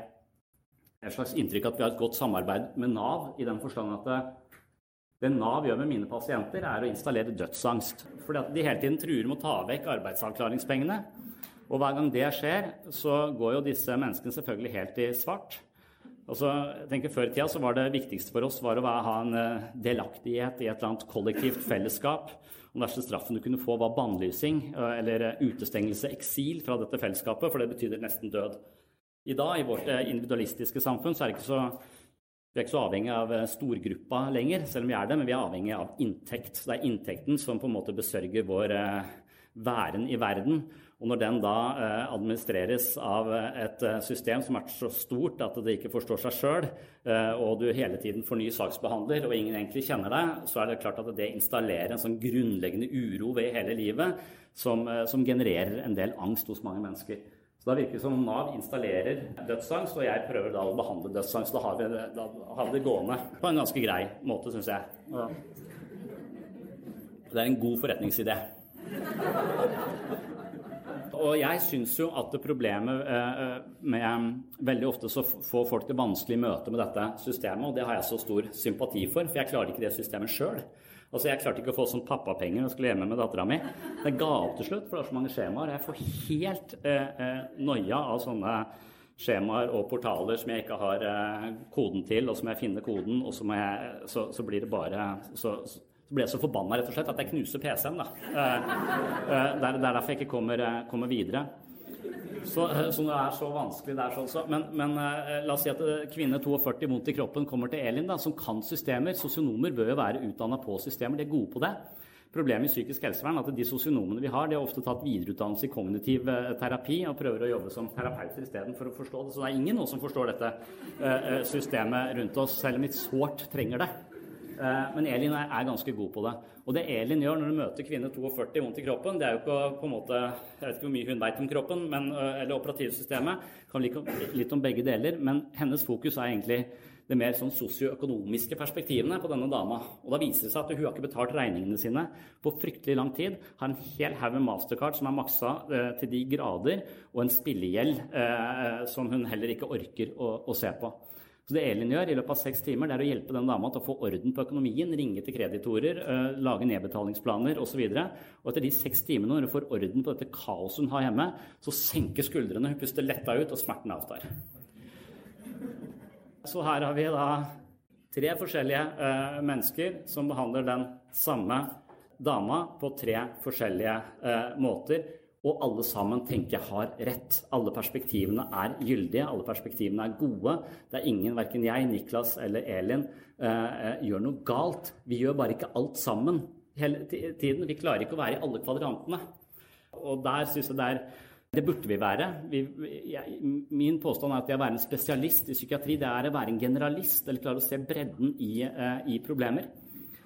et slags inntrykk at vi har et godt samarbeid med Nav, i den forstand at det, det Nav gjør med mine pasienter, er å installere dødsangst. Fordi at de hele tiden truer med å ta vekk arbeidsavklaringspengene. Og hver gang det skjer, så går jo disse menneskene selvfølgelig helt i svart. Altså, jeg tenker Før i tida så var det viktigste for oss var å ha en eh, delaktighet i et eller annet kollektivt fellesskap. Den verste straffen du kunne få, var bannlysing eh, eller utestengelse, eksil fra dette fellesskapet, for det betydde nesten død. I dag, i vårt eh, individualistiske samfunn, så er det ikke så vi er ikke så avhengig av eh, storgruppa lenger, selv om vi er det, men vi er avhengig av inntekt. Så det er inntekten som på en måte besørger vår eh, væren i verden. Og når den da administreres av et system som er så stort at det ikke forstår seg sjøl, og du hele tiden får ny saksbehandler og ingen egentlig kjenner deg, så er det klart at det installerer en sånn grunnleggende uro ved hele livet som, som genererer en del angst hos mange mennesker. Så da virker det som Nav installerer dødsangst, og jeg prøver da å behandle dødsangst. Da har vi, da har vi det gående på en ganske grei måte, syns jeg. Det er en god forretningsidé. Og jeg syns jo at det problemet eh, med Veldig ofte så får folk det vanskelig i møte med dette systemet, og det har jeg så stor sympati for, for jeg klarer ikke det systemet sjøl. Altså, Jeg klarte ikke å få sånn pappapenger og skulle hjemme med dattera mi. Jeg ga opp til slutt, for det er så mange skjemaer. Jeg får helt eh, eh, noia av sånne skjemaer og portaler som jeg ikke har eh, koden til, og så må jeg finne koden, og så, jeg, så, så blir det bare så, så, ble jeg så forbanna rett og slett at jeg knuser PC-en. da. Eh, eh, det er derfor jeg ikke kommer, kommer videre. Så, eh, så, det er så vanskelig der, sånn. Så. Men, men uh, la oss si at eh, kvinne 42 vondt i kroppen kommer til Elin, da, som kan systemer. Sosionomer bør jo være utdanna på systemer, de er gode på det. Problemet i psykisk helsevern er at de sosionomene vi har, de har ofte tatt videreutdannelse i kognitiv terapi og prøver å jobbe som terapeuter istedenfor å forstå det. Så det er ingen nå som forstår dette systemet rundt oss, selv om vi sårt trenger det. Eh, men Elin er, ganske god på det. Og det Elin gjør når hun møter kvinne 42 vondt i kroppen, det er jo ikke på en måte Jeg vet ikke hvor mye hun vet om kroppen, men, eh, eller operativsystemet. Kan litt om begge deler. Men hennes fokus er egentlig det mer sånn sosioøkonomiske perspektivene på denne dama. Og da viser det seg at hun har ikke betalt regningene sine på fryktelig lang tid. Har en hel haug med mastercard som er maksa eh, til de grader, og en spillegjeld som hun heller ikke orker å, å se på. Så det Elin gjør i løpet av seks timer, det er å hjelpe den dama til å få orden på økonomien, ringe til kreditorer, uh, lage nedbetalingsplaner osv. Og, og etter de seks timene, når hun får orden på dette kaoset hun har hjemme, så senker skuldrene, hun puster letta ut, og smerten avtar. Så her har vi da tre forskjellige uh, mennesker som behandler den samme dama på tre forskjellige uh, måter og alle sammen tenker jeg har rett. Alle perspektivene er gyldige, alle perspektivene er gode. Det er ingen, verken jeg, Niklas eller Elin, eh, eh, gjør noe galt. Vi gjør bare ikke alt sammen hele tiden. Vi klarer ikke å være i alle kvadrantene. Og der syns jeg det er det burde vi være. Vi, jeg, min påstand er at det å være en spesialist i psykiatri, det er å være en generalist, eller klare å se bredden i, eh, i problemer.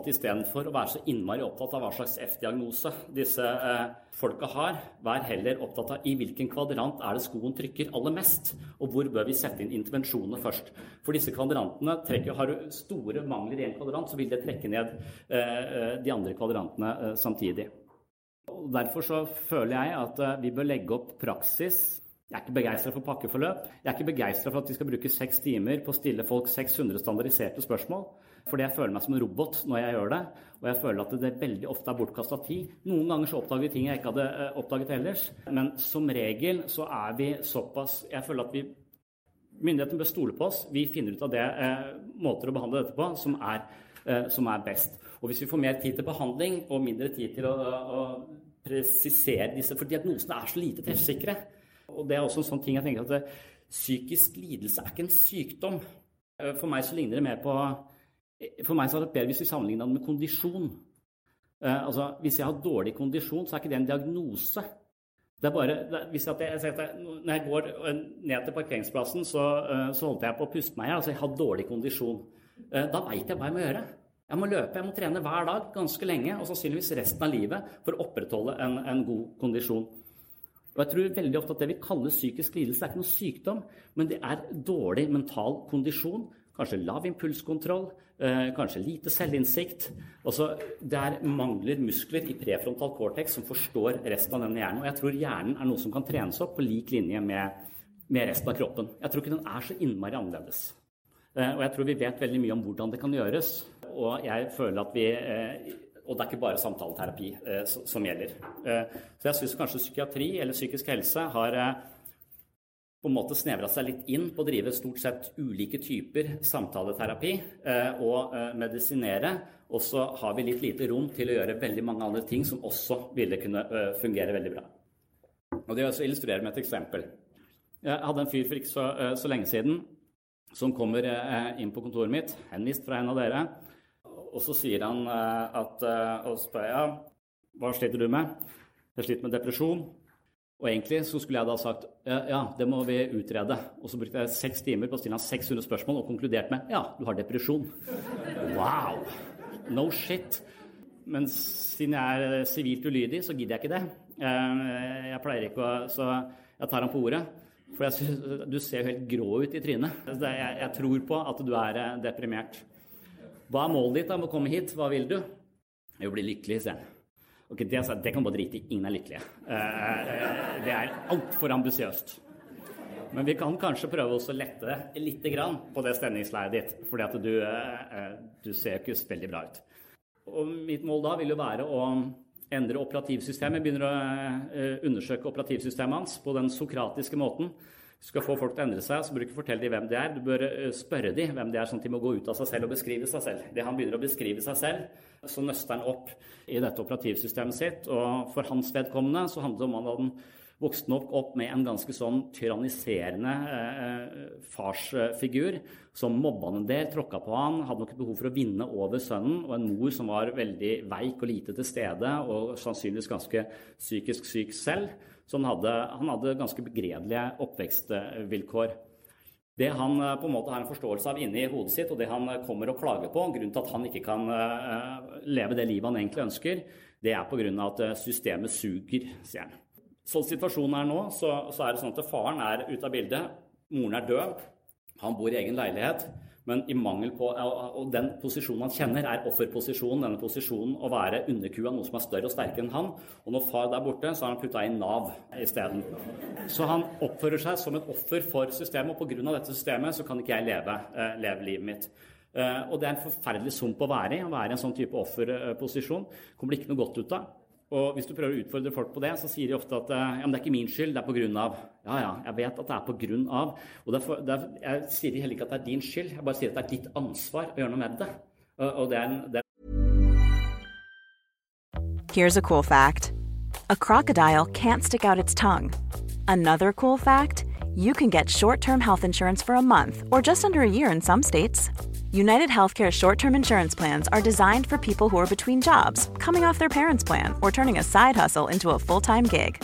Istedenfor å være så innmari opptatt av hva slags F-diagnose disse eh, folka har, vær heller opptatt av i hvilken kvadrant er det skoen trykker aller mest, og hvor bør vi sette inn intervensjonene først. For disse kvadrantene trekker, Har du store mangler i en kvadrant, så vil det trekke ned eh, eh de andre kvadrantene eh, samtidig. Og derfor så føler jeg at eh, vi bør legge opp praksis jeg er ikke begeistra for pakkeforløp. Jeg er ikke begeistra for at vi skal bruke seks timer på å stille folk 600 standardiserte spørsmål. Fordi jeg føler meg som en robot når jeg gjør det. Og jeg føler at det veldig ofte er bortkasta tid. Noen ganger så oppdager vi ting jeg ikke hadde eh, oppdaget ellers. Men som regel så er vi såpass Jeg føler at vi Myndighetene bør stole på oss. Vi finner ut av det eh, måter å behandle dette på som er, eh, som er best. Og hvis vi får mer tid til behandling og mindre tid til å, å presisere disse, for diagnosene er så lite treffsikre. Og det er også en sånn ting jeg tenker at det, psykisk lidelse er ikke en sykdom. For meg så ligner det mer på For meg så er det bedre hvis vi sammenligner det med kondisjon. Uh, altså, Hvis jeg har dårlig kondisjon, så er ikke det en diagnose. Det er bare, det, hvis jeg, jeg, når jeg går ned til parkeringsplassen, så, uh, så holdt jeg på å puste meg i altså Jeg har dårlig kondisjon. Uh, da veit jeg hva jeg må gjøre. Jeg må løpe, jeg må trene hver dag ganske lenge, og sannsynligvis resten av livet, for å opprettholde en, en god kondisjon. Og jeg tror veldig ofte at Det vi kaller psykisk lidelse, er ikke noe sykdom, men det er dårlig mental kondisjon. Kanskje lav impulskontroll, eh, kanskje lite selvinnsikt. Også, det er mangler muskler i prefrontal cortex som forstår resten av denne hjernen. Og jeg tror hjernen er noe som kan trenes opp på lik linje med, med resten av kroppen. Jeg tror ikke den er så innmari annerledes. Eh, og jeg tror vi vet veldig mye om hvordan det kan gjøres og jeg føler at vi eh, og det er ikke bare samtaleterapi som gjelder. Så jeg syns kanskje psykiatri eller psykisk helse har på en måte snevra seg litt inn på å drive stort sett ulike typer samtaleterapi og medisinere. Og så har vi litt lite rom til å gjøre veldig mange andre ting som også ville kunne fungere veldig bra. Og Det vil jeg illustrere med et eksempel. Jeg hadde en fyr for ikke så, så lenge siden som kommer inn på kontoret mitt, henvist fra en av dere og så sier han eh, at eh, Og spør jeg ja, hva sliter du med? Jeg sliter med depresjon. Og egentlig så skulle jeg da sagt ja, det må vi utrede. Og så brukte jeg seks timer på å stille han 600 spørsmål og konkludert med ja, du har depresjon. Wow! No shit. Men siden jeg er sivilt ulydig, så gidder jeg ikke det. Eh, jeg pleier ikke å Så jeg tar ham på ordet. For jeg, du ser jo helt grå ut i trynet. Jeg, jeg tror på at du er deprimert. Hva er målet ditt da med å komme hit? Hva vil du? Vil bli lykkelig, sier han. Ok, det, altså, det kan bare drite i. Ingen er lykkelige. Uh, det er altfor ambisiøst. Men vi kan kanskje prøve å lette litt på det stemningsleiet ditt. For du, uh, du ser ikke veldig bra ut. Og mitt mål da vil jo være å endre operativsystemet. Begynner å undersøke operativsystemet hans på den sokratiske måten skal få folk til å endre seg, så bør du ikke fortelle dem hvem de er. Du bør eh, spørre dem hvem de er, sånn at de må gå ut av seg selv og beskrive seg selv. Det han begynner å beskrive seg selv, så nøster han opp i dette operativsystemet sitt. Og for hans vedkommende så handler det om han vokste nok opp med en ganske sånn tyranniserende eh, farsfigur som mobba han en del, tråkka på han, hadde nok behov for å vinne over sønnen, og en mor som var veldig veik og lite til stede, og sannsynligvis ganske psykisk syk selv. Så han hadde, han hadde ganske begredelige oppvekstvilkår. Det han eh, på en måte har en forståelse av inni hodet sitt, og det han eh, kommer og klager på, grunnen til at han ikke kan eh, leve det livet han egentlig ønsker, det er pga. at systemet suger, sier han. Sånn situasjonen er nå, så, så er det sånn at faren er ute av bildet. Moren er død. Han bor i egen leilighet. Men i mangel på Og den posisjonen han kjenner, er offerposisjonen. Denne posisjonen å være underkua noe som er større og sterkere enn han. Og når far der borte, så har han putta inn Nav isteden. Så han oppfører seg som et offer for systemet, og pga. dette systemet så kan ikke jeg leve, eh, leve livet mitt. Eh, og det er en forferdelig sump å være i, å være i en sånn type offerposisjon. Kommer det ikke noe godt ut av. Og hvis du prøver å utfordre folk på det, så sier de ofte at eh, ja, men det er ikke min skyld, det er av. Ja, ja, jeg vet at det er derfor, derfor, jeg sier heller ikke at det er din skyld, jeg bare sier at det er ditt ansvar å gjøre noe med det. Og, det er en, det er Here's a cool fact. A crocodile can't stick out its tongue. Another cool fact, you can get short-term health insurance for a month or just under a year in some states. United Healthcare short term insurance plans are designed for people who are between jobs, coming off their parents' plan, or turning a side hustle into a full time gig.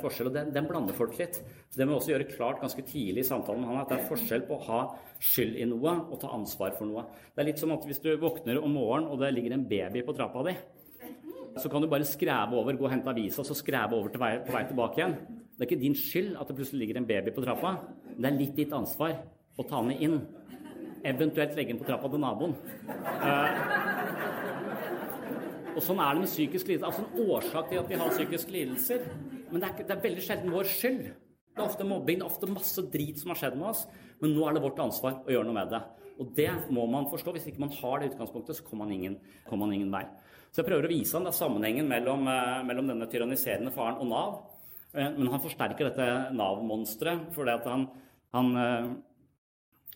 forskjell, og den, den, blander folk litt. Så Det må vi også gjøre klart ganske tidlig i samtalen med han, at det er forskjell på å ha skyld i noe og ta ansvar for noe. Det er litt som at hvis du våkner om morgenen og det ligger en baby på trappa di, så kan du bare skreve over, gå og hente avisa og så skreve over vei, på vei tilbake igjen. Det er ikke din skyld at det plutselig ligger en baby på trappa. Det er litt ditt ansvar å ta den inn. Eventuelt legge den på trappa til naboen. Uh, og sånn er det med psykisk lidelse. Altså en årsak til at vi har psykiske lidelser. Men det er, det er veldig sjelden vår skyld. Det er ofte mobbing, det er ofte masse drit som har skjedd med oss. Men nå er det vårt ansvar å gjøre noe med det. Og det må man forstå. Hvis ikke man har det utgangspunktet, så kommer man ingen, kommer man ingen vei. Så jeg prøver å vise ham sammenhengen mellom, eh, mellom, denne tyranniserende faren og Nav. Eh, men han forsterker dette Nav-monsteret fordi han, han, eh,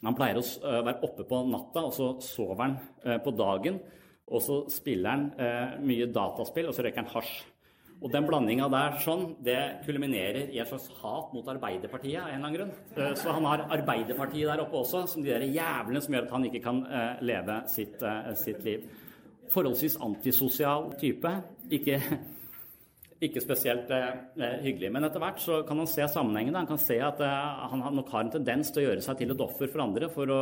han pleier å være oppe på natta, og så sover han på dagen. Og så spiller han eh, mye dataspill, og så røyker han hasj. Og den blandinga der sånn, det kulminerer i et slags hat mot Arbeiderpartiet av en eller annen grunn. Eh, så han har Arbeiderpartiet der oppe også, som de der jævlene som gjør at han ikke kan eh, leve sitt, eh, sitt liv. Forholdsvis antisosial type. Ikke, ikke spesielt hyggelig. Men etter hvert så kan han se sammenhengene. Han kan se at han nok har en tendens til å gjøre seg til et offer for andre for å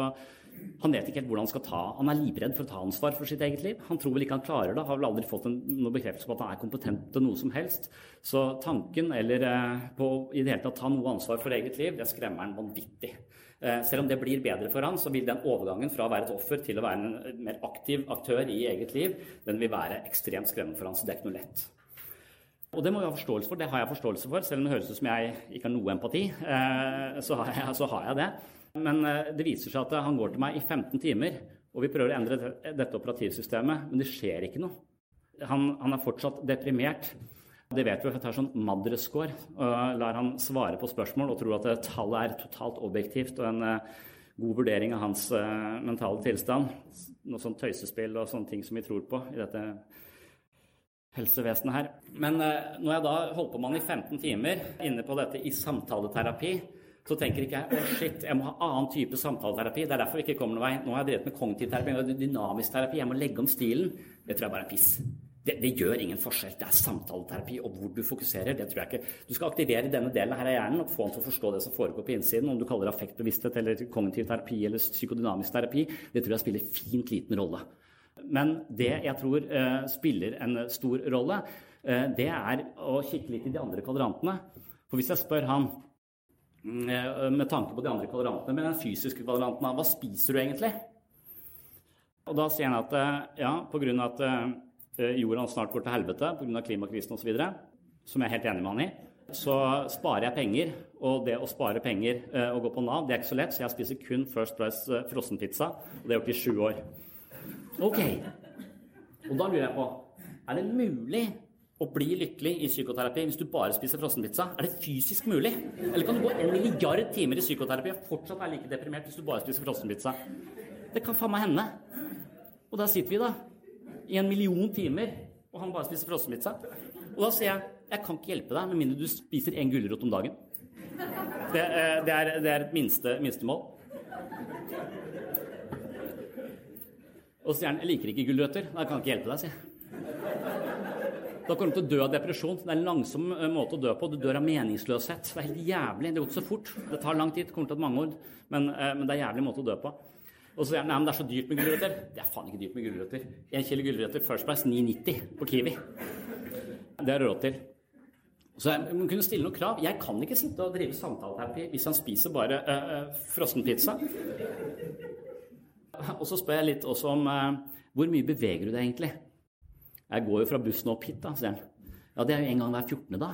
han vet ikke helt hvordan han skal ta Han er livredd for å ta ansvar for sitt eget liv. Han tror vel ikke han klarer det. Har vel aldri fått en, noe bekreftelse på at han er kompetent til noe som helst. Så tanken eller eh, på i det hele tatt ta noe ansvar for eget liv, det skremmer han vanvittig. Eh, selv om det blir bedre for han, så vil den overgangen fra å være et offer til å være en mer aktiv aktør i eget liv, den vil være ekstremt skremmende for han, så det er ikke noe lett. Og det må vi ha forståelse for. Det har jeg forståelse for, selv om det høres ut som jeg ikke har noe empati. Eh, så har jeg, så har jeg det. Men eh, det viser seg at han går til meg i 15 timer, og vi prøver å endre dette operativsystemet, men det skjer ikke noe. Han, han er fortsatt deprimert. Det vet vi, for jeg tar sånn Madrescore og lar han svare på spørsmål og tror at tallet er totalt objektivt og en god vurdering av hans mentale tilstand. Noe sånn tøysespill og sånne ting som vi tror på i dette helsevesenet her. Men når jeg da holdt på med han i 15 timer inne på dette i samtaleterapi, så tenker ikke jeg å shit, jeg må ha annen type samtaleterapi. Det er derfor vi ikke kommer noen vei. Nå har jeg drevet med kognitiv terapi og dynamisk terapi. Jeg må legge om stilen. Det tror jeg bare er piss. Det, det, gjør ingen forskjell. Det er samtaleterapi, og hvor du fokuserer, det tror jeg ikke. Du skal aktivere denne delen her av hjernen og få han til å forstå det som foregår på innsiden. Om du kaller det affektbevissthet eller kognitiv terapi eller psykodynamisk terapi, det tror jeg spiller fint liten rolle. Men det jeg tror eh, spiller en stor rolle, eh, det er å kikke litt i de andre kvadrantene. For hvis jeg spør han eh, med tanke på de andre kvadrantene. Men den fysiske kvadranten hva spiser du egentlig? Og da sier han at eh, ja, pga. at eh, jorda snart går til helvete pga. klimakrisen osv., som jeg er helt enig med han i, så sparer jeg penger. Og det å spare penger og gå på Nav, det er ikke så lett, så jeg spiser kun First Price frossenpizza. Og det har jeg gjort i sju år. Ok. Og da lurer jeg på Er det mulig å bli lykkelig i psykoterapi hvis du bare spiser frossenpizza? Er det fysisk mulig? Eller kan du gå en milliard timer i psykoterapi og fortsatt være like deprimert hvis du bare spiser frossenpizza? Det kan faen meg hende. Og der sitter vi, da, i en million timer, og han bare spiser frossenpizza. Og da sier jeg jeg kan ikke hjelpe deg med mindre du spiser én gulrot om dagen. Det, eh, det, er, det er, et minste, minstemål. Og så sier han jeg liker ikke gulrøtter. Da kan jeg ikke hjelpe deg, sier jeg. Da kommer du til å dø av depresjon. Det er en langsom eh, måte å dø på. Du dør av meningsløshet. Det er helt jævlig. Det går ikke så fort. Det tar lang tid. Det kommer til å ta mange år. Men, eh, men det er en jævlig måte å dø på. Og så sier han nei, men det er så dyrt med gulrøtter. Det er faen ikke dyrt med gulrøtter. En kilo gulrøtter First Price 9,90 på Kiwi. Det har du råd til. Så jeg kunne stille noen krav. Jeg kan ikke sitte og drive samtaleterapi hvis han spiser bare uh, uh, frossenpizza. Og så spør jeg litt også om uh, hvor mye beveger du deg egentlig? Jeg går jo fra bussen opp hit, da, sier han. Ja, det er jo en gang hver 14. da.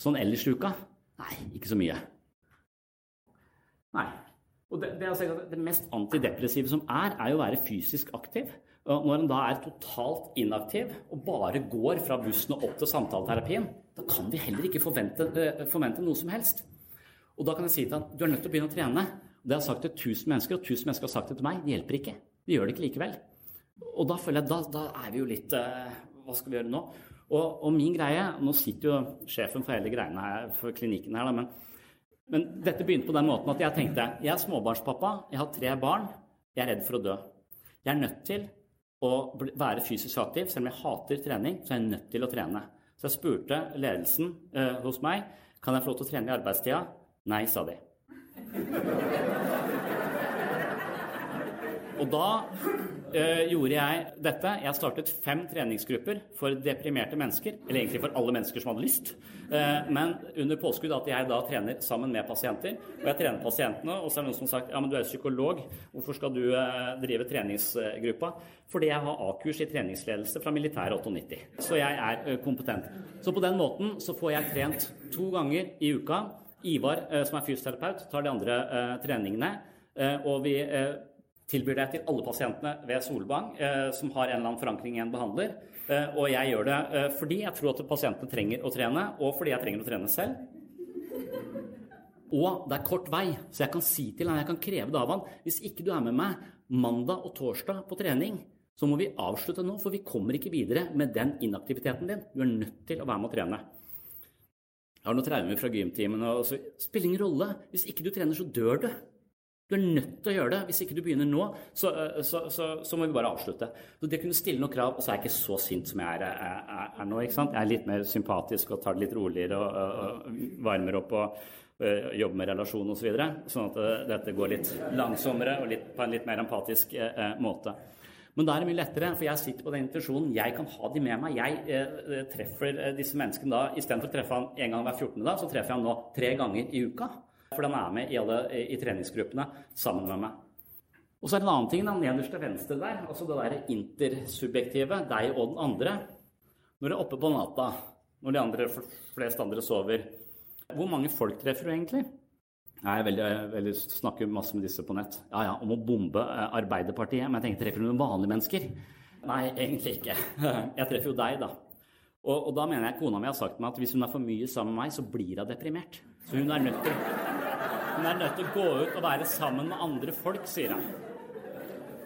Sånn ellers i uka? Nei, ikke så mye. Nei. Og det, det, altså, det, mest antidepressive som er, er jo å være fysisk aktiv. Når en da er totalt inaktiv og bare går fra bussen og opp til samtaleterapien, da kan vi heller ikke forvente, uh, forvente noe som helst. Og da kan jeg si til han du er nødt til å begynne å trene. Det har jeg sagt til 1000 mennesker, og 1000 mennesker har sagt det til meg. Det hjelper ikke. Vi gjør det ikke likevel. Og da føler jeg, da, da er vi jo litt uh, Hva skal vi gjøre nå? Og, og, min greie Nå sitter jo sjefen for hele greiene her, for klinikken her, da, men, men dette begynte på den måten at jeg tenkte jeg er småbarnspappa, jeg har tre barn, jeg er redd for å dø. Jeg er nødt til å være fysisk aktiv. Selv om jeg hater trening, så er jeg nødt til å trene. Så jeg spurte ledelsen uh, hos meg kan jeg få lov til å trene i arbeidstida. Nei, sa de. (laughs) Og da gjorde jeg dette. Jeg startet fem treningsgrupper for deprimerte mennesker. Eller egentlig for alle mennesker som hadde lyst. Uh, men under påskudd at jeg da trener sammen med pasienter. Og jeg trener pasientene, og så er det noen som har sagt ja, men du er psykolog, hvorfor skal du uh, drive treningsgruppa? Fordi jeg har A-kurs i treningsledelse fra militæret 98. Så jeg er kompetent. Så på den måten så får jeg trent to ganger i uka. Ivar, som er fysioterapeut, tar de andre treningene. og vi tilbyr det til alle pasientene ved Solvang eh, som har en eller annen forankring i en behandler. Eh, og jeg gjør det eh, fordi jeg tror at pasientene trenger å trene, og fordi jeg trenger å trene selv. Og det er kort vei, så jeg kan si til han, jeg kan kreve det av han. Hvis ikke du er med meg mandag og torsdag på trening, så må vi avslutte nå, for vi kommer ikke videre med den inaktiviteten din. Du er nødt til å være med og trene. Jeg har noen traumer fra gymtimene. og så Spiller ingen rolle. Hvis ikke du trener, så dør du. Du er nødt til å gjøre det. Hvis ikke du begynner nå, så, eh, så, så, så må vi bare avslutte. Så det kunne stille noen krav, og så er jeg ikke så sint som jeg er, er, er nå. ikke sant? Jeg er litt mer sympatisk og tar det litt roligere og, og, og varmer opp og og jobber med relasjon osv. Så videre, sånn at uh, dette går litt langsommere og litt, på en litt mer empatisk eh, måte. Men da er det mye lettere, for jeg sitter på den intensjonen. Jeg kan ha de med meg. Jeg treffer disse menneskene da istedenfor å treffe han en gang hver 14. dag, så treffer jeg han nå tre ganger i uka. For den er med i, alle, i treningsgruppene sammen med meg. Og så er det en annen ting, den nederst til venstre der, altså det der intersubjektive, deg og den andre. Når du er oppe på natta, når de andre, flest andre sover, hvor mange folk treffer du egentlig? Jeg veldig, veldig, snakker masse med disse på nett. Ja, ja, om å bombe eh, Arbeiderpartiet. Men jeg tenker, treffer du noen vanlige mennesker? Nei, egentlig ikke. (laughs) Jeg treffer jo deg, da. Og, og, da mener jeg kona mi har sagt meg at hvis hun er for mye sammen med meg, så blir hun deprimert. Så hun er nødt til hun er nødt til å gå ut og være sammen med andre folk, sier han.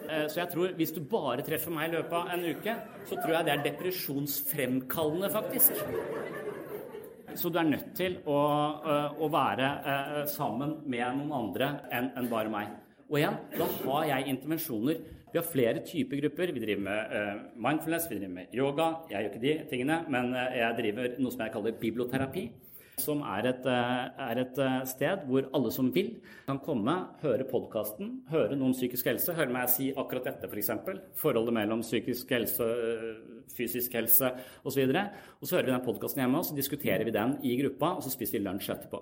Eh, så jeg tror hvis du bare treffer meg i løpet av en uke, så tror jeg det er depresjonsfremkallende, faktisk. Så du er nødt til å, eh, å være eh, sammen med noen andre enn bare meg. Og igjen, da har jeg intervensjoner. Vi har flere typer grupper. Vi driver med mindfulness, vi driver med yoga. Jeg gjør ikke de tingene, men jeg driver noe som jeg kaller biblioterapi som er et, eh, er et, eh, sted hvor alle som vil, kan komme, høre podkasten, høre noe om psykisk helse, høre meg si akkurat dette, f.eks. For Forholdet mellom psykisk helse, eh, fysisk helse osv. Og, og så hører vi den podkasten hjemme, og så diskuterer vi den i gruppa, og så spiser vi lunsj etterpå.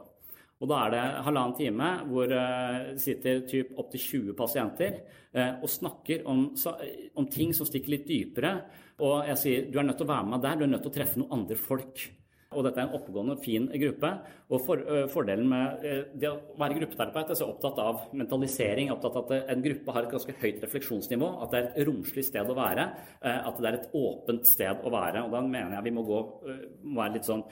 Og da er det halvannen time hvor det uh, sitter typ opptil 20 pasienter uh, og snakker om, om, ting som stikker litt dypere. Og jeg sier du er nødt til å være med der, du er nødt til å treffe noen andre folk. Og dette er en oppegående, fin gruppe. Og for, uh, fordelen med uh, det å være gruppeterapeut er så opptatt av mentalisering, opptatt av at en gruppe har et ganske høyt refleksjonsnivå, at det er et romslig sted å være, uh, at det er et åpent sted å være. Og da mener jeg vi må gå, må være litt sånn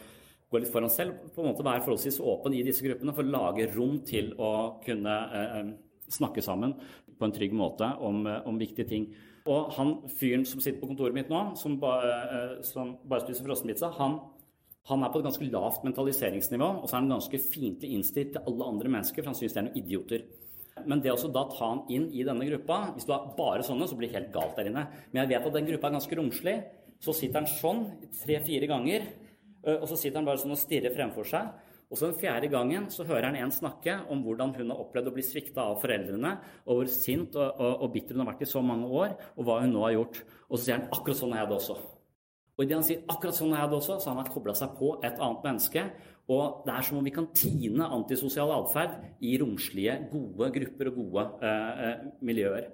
gå litt foran selv, på en måte være forholdsvis åpen i disse gruppene for å lage rom til å kunne snakke sammen på en trygg måte om, om viktige ting. Og han fyren som sitter på kontoret mitt nå, som, ba, som bare spiser frossenpizza, han han er på et ganske lavt mentaliseringsnivå, og så er han ganske fiendtlig innstilt til alle andre mennesker, for han syns de er noen idioter. Men det å da ta han inn i denne gruppa Hvis du har bare sånne, så blir det helt galt der inne. Men jeg vet at den gruppa er ganske romslig. Så sitter han sånn tre-fire ganger, og så sitter han bare sånn og stirrer fremfor seg. Og så Den fjerde gangen så hører han en snakke om hvordan hun har opplevd å bli svikta av foreldrene, og hvor sint og, og, og bitter hun har vært i så mange år, og hva hun nå har gjort. Og så sier han akkurat sånn er jeg det også. Og idet han sier akkurat sånn er det også, så har han kobla seg på et annet menneske. Og det er som om vi kan tine antisosial atferd i romslige, gode grupper og gode eh, eh, miljøer.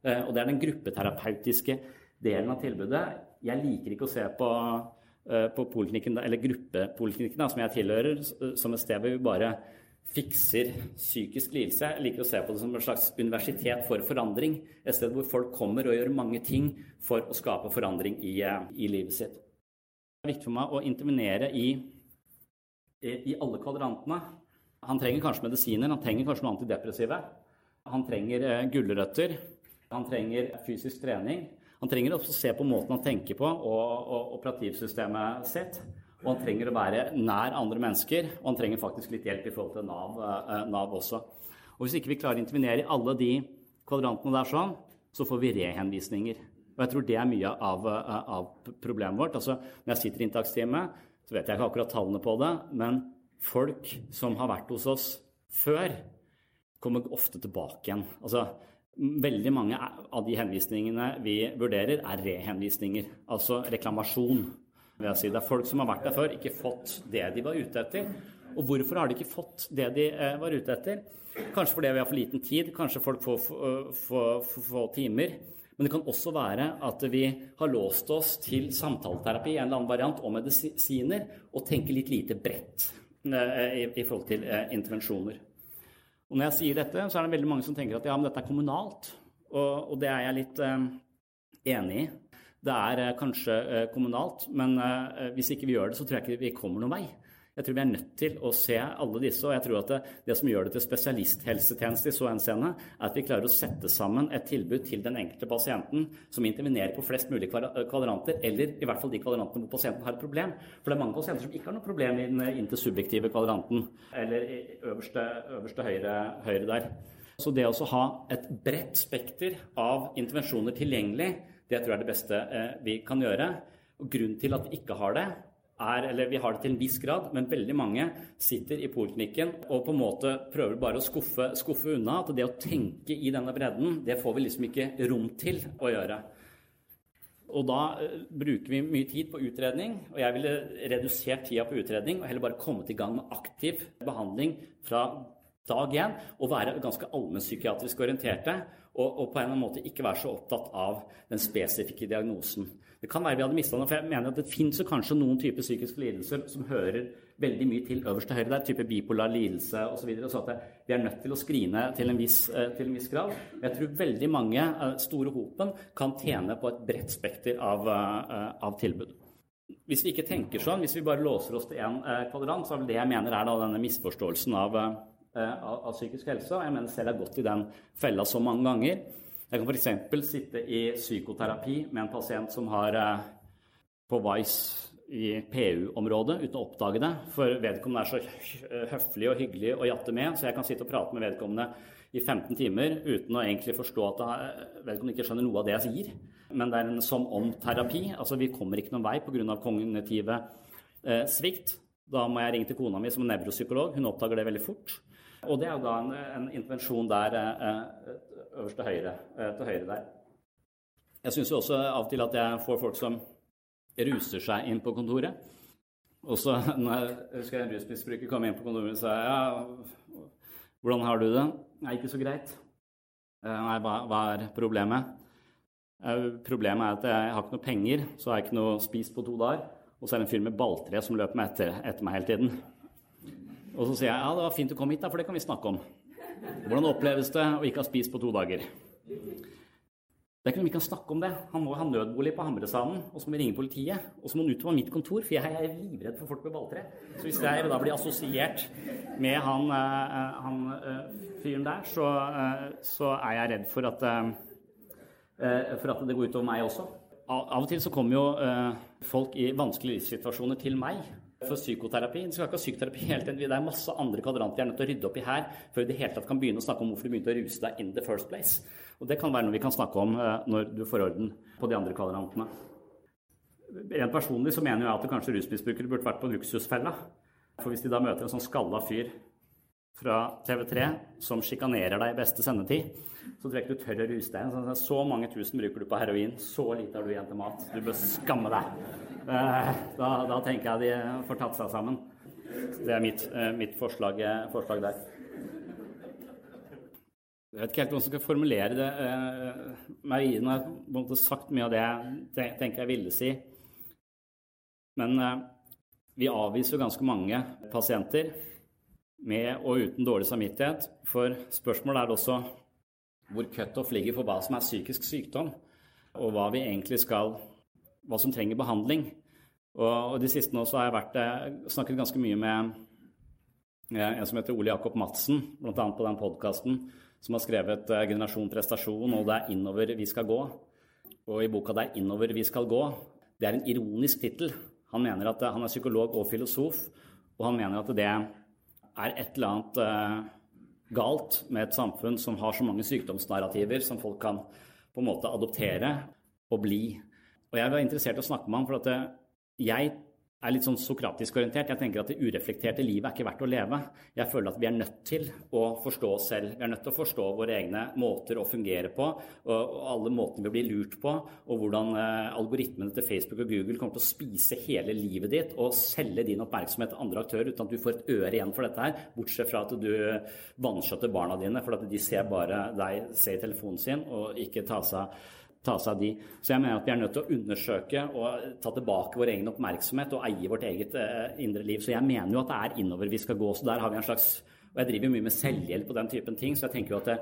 Eh, og det er den gruppeterapeutiske delen av tilbudet. Jeg liker ikke å se på, eh, på poliklinikken, eller gruppepoliklinikken, som jeg tilhører, som et sted hvor vi bare fikser psykisk lidelse. Jeg liker å se på det som et slags universitet for forandring. Et sted hvor folk kommer og gjør mange ting for å skape forandring i, eh, i livet sitt. Det er viktig for meg å intervenere i, i alle kvadrantene. Han trenger kanskje medisiner, han trenger kanskje noe antidepressive. Han trenger eh, gulrøtter, han trenger fysisk trening. Han trenger også å se på måten han tenker på og, og operativsystemet sitt. Og han trenger å være nær andre mennesker, og han trenger faktisk litt hjelp i forhold til Nav, eh, NAV også. Og Hvis ikke vi klarer å intervenere i alle de kvadrantene der sånn, så får vi rehenvisninger. Og jeg tror det er mye av, eh, av problemet vårt. Altså, når jeg sitter i inntaksteamet, så vet jeg ikke akkurat tallene på det, men folk som har vært hos oss før, kommer ofte tilbake igjen. Altså, Veldig mange av de henvisningene vi vurderer, er rehenvisninger. Altså reklamasjon. vil jeg si. Det er folk som har vært der før, ikke fått det de var ute etter. Og hvorfor har de ikke fått det de eh, var ute etter? Kanskje fordi vi har for liten tid, kanskje folk får for få timer. Men det kan også være at vi har låst oss til samtaleterapi, en eller annen variant, og medisiner, og tenker litt lite bredt eh, i, forhold til eh, intervensjoner. Og når jeg sier dette, så er det veldig mange som tenker at ja, men dette er kommunalt. Og, og det er jeg litt eh, enig i. Det er eh, kanskje eh, kommunalt, men eh, hvis ikke vi gjør det, så tror jeg ikke vi kommer noen vei. Jeg tror vi er nødt til å se alle disse, og jeg tror at det, det som gjør det til spesialisthelsetjeneste i så henseende, er at vi klarer å sette sammen et tilbud til den enkelte pasienten som intervenerer på flest mulig kvadranter, eller i hvert fall de kvadrantene hvor pasienten har et problem. For det er mange pasienter som ikke har noe problem i den intersubjektive kvadranten, eller i øverste, øverste høyre, høyre der. Så det å ha et bredt spekter av intervensjoner tilgjengelig, det tror jeg er det beste eh, vi kan gjøre. Og Grunnen til at vi ikke har det, er, eller vi har det til en viss grad, men veldig mange sitter i poliklinikken og på en måte prøver bare å skuffe, skuffe unna. At det å tenke i denne bredden, det får vi liksom ikke rom til å gjøre. Og da uh, bruker vi mye tid på utredning, og jeg ville redusert tida på utredning og heller bare kommet i gang med aktiv behandling fra dag én og være ganske allmennpsykiatrisk orienterte og, og, på en eller annen måte ikke være så opptatt av den spesifikke diagnosen. Det kan være vi hadde mista noe, for jeg mener at det fins kanskje noen typer psykiske lidelser som hører veldig mye til øverst til høyre der, type bipolar lidelse osv. Så, videre, så at vi er nødt til å skrine til en viss, eh, til en viss grad. Men jeg tror veldig mange eh, store hopen kan tjene på et bredt spekter av, eh, av tilbud. Hvis vi ikke tenker sånn, hvis vi bare låser oss til én kvadrant, så er det jeg mener er denne misforståelsen av, av, av psykisk helse. Og jeg mener selv jeg har gått i den fella så mange ganger. Jeg kan f.eks. sitte i psykoterapi med en pasient som har eh, på Vice i PU-området uten å oppdage det. For vedkommende er så høflig og hyggelig å jatte med, så jeg kan sitte og prate med vedkommende i 15 timer uten å egentlig forstå at vedkommende ikke skjønner noe av det jeg sier. Men det er en som om-terapi. Altså vi kommer ikke noen vei pga. kognitive eh, svikt. Da må jeg ringe til kona mi som er nevropsykolog. Hun oppdager det veldig fort. Og det er jo da en, en intervensjon der eh, øverst til høyre, eh, til høyre der. Jeg syns også av og til at jeg får folk som ruser seg inn på kontoret. Og så (laughs) når jeg husker en rusmisbruker kom inn på kontoret og sa ja, hvordan har du det? Nei, ikke så greit. Eh, nei, hva, hva er problemet? Eh, problemet er at jeg har ikke noe penger, så har jeg ikke noe spist på to dager. Og så er det en fyr med balltre som løper meg etter, etter meg hele tiden. Og så sier jeg ja, det var fint du kom hit, da, for det kan vi snakke om. Hvordan oppleves det å ikke ha spist på to dager? Det er ikke noe vi kan snakke om det. Han må ha nødbolig på Hamresanden, og så må vi ringe politiet. Og så må han ut på mitt kontor, for jeg er livredd for folk med balltre. Så hvis jeg da blir assosiert med han, uh, han uh, fyren der, så, uh, så, er jeg redd for at, for at det går utover meg også. Av og til så kommer jo folk i vanskelige livssituasjoner til meg for psykoterapi. Du skal ikke ha psykoterapi helt Det er masse andre kvadranter vi er nødt til å rydde opp i her før vi det hele tatt kan begynne å snakke om hvorfor du begynte å ruse deg in the first place. Og Det kan være noe vi kan snakke om eh, når du får orden på de andre kvadrantene. Rent personlig så mener jeg at kanskje rusmisbrukere burde vært på luksusfella. For hvis de da møter en sånn skalla fyr fra TV3 som sjikanerer deg i beste sendetid, så tror jeg ikke du tør å ruse deg. Så mange tusen bruker du på heroin, så lite har du igjen til mat. Du bør skamme deg. Eh, da, da, tenker jeg de får tatt seg sammen. Det er mitt, eh, mitt forslag, eh, forslag, der. Jeg vet ikke helt hvordan jeg skal formulere det. Marien har på en måte sagt mye av det jeg tenker jeg ville si. Men vi avviser jo ganske mange pasienter med og uten dårlig samvittighet. For spørsmålet er også hvor cutoff ligger for hva som er psykisk sykdom, og hva vi egentlig skal hva som trenger behandling. Og, og de siste nå så har jeg vært, eh, snakket ganske mye med en som heter Ole Jakob Madsen, bl.a. på den podkasten, som har skrevet 'Generasjon prestasjon', og 'Det er innover vi skal gå'. Og i boka 'Det er innover vi skal gå' det er en ironisk tittel. Han mener at han er psykolog og filosof, og han mener at det er et eller annet galt med et samfunn som har så mange sykdomsnarrativer som folk kan på en måte adoptere og bli. Og jeg var interessert i å snakke med ham, for at jeg er litt sånn sokratisk orientert. Jeg tenker at det ureflekterte livet er ikke verdt å leve. Jeg føler at vi er nødt til å forstå oss selv. Vi er nødt til å forstå våre egne måter å fungere på, og alle måtene vi blir lurt på, og hvordan eh, algoritmene til Facebook og Google kommer til å spise hele livet ditt og selge din oppmerksomhet til andre aktører uten at du får et øre igjen for dette her, bortsett fra at du vanskjøtter barna dine for at de ser bare deg se i telefonen sin og ikke ta seg ta seg av de. Så jeg mener at vi er nødt til å undersøke og ta tilbake vår egen oppmerksomhet og eie vårt eget eh, indre liv. Så jeg mener jo at det er innover vi skal gå. Så der har vi en slags Og jeg driver mye med selvhjelp og den typen ting, så jeg tenker jo at, det,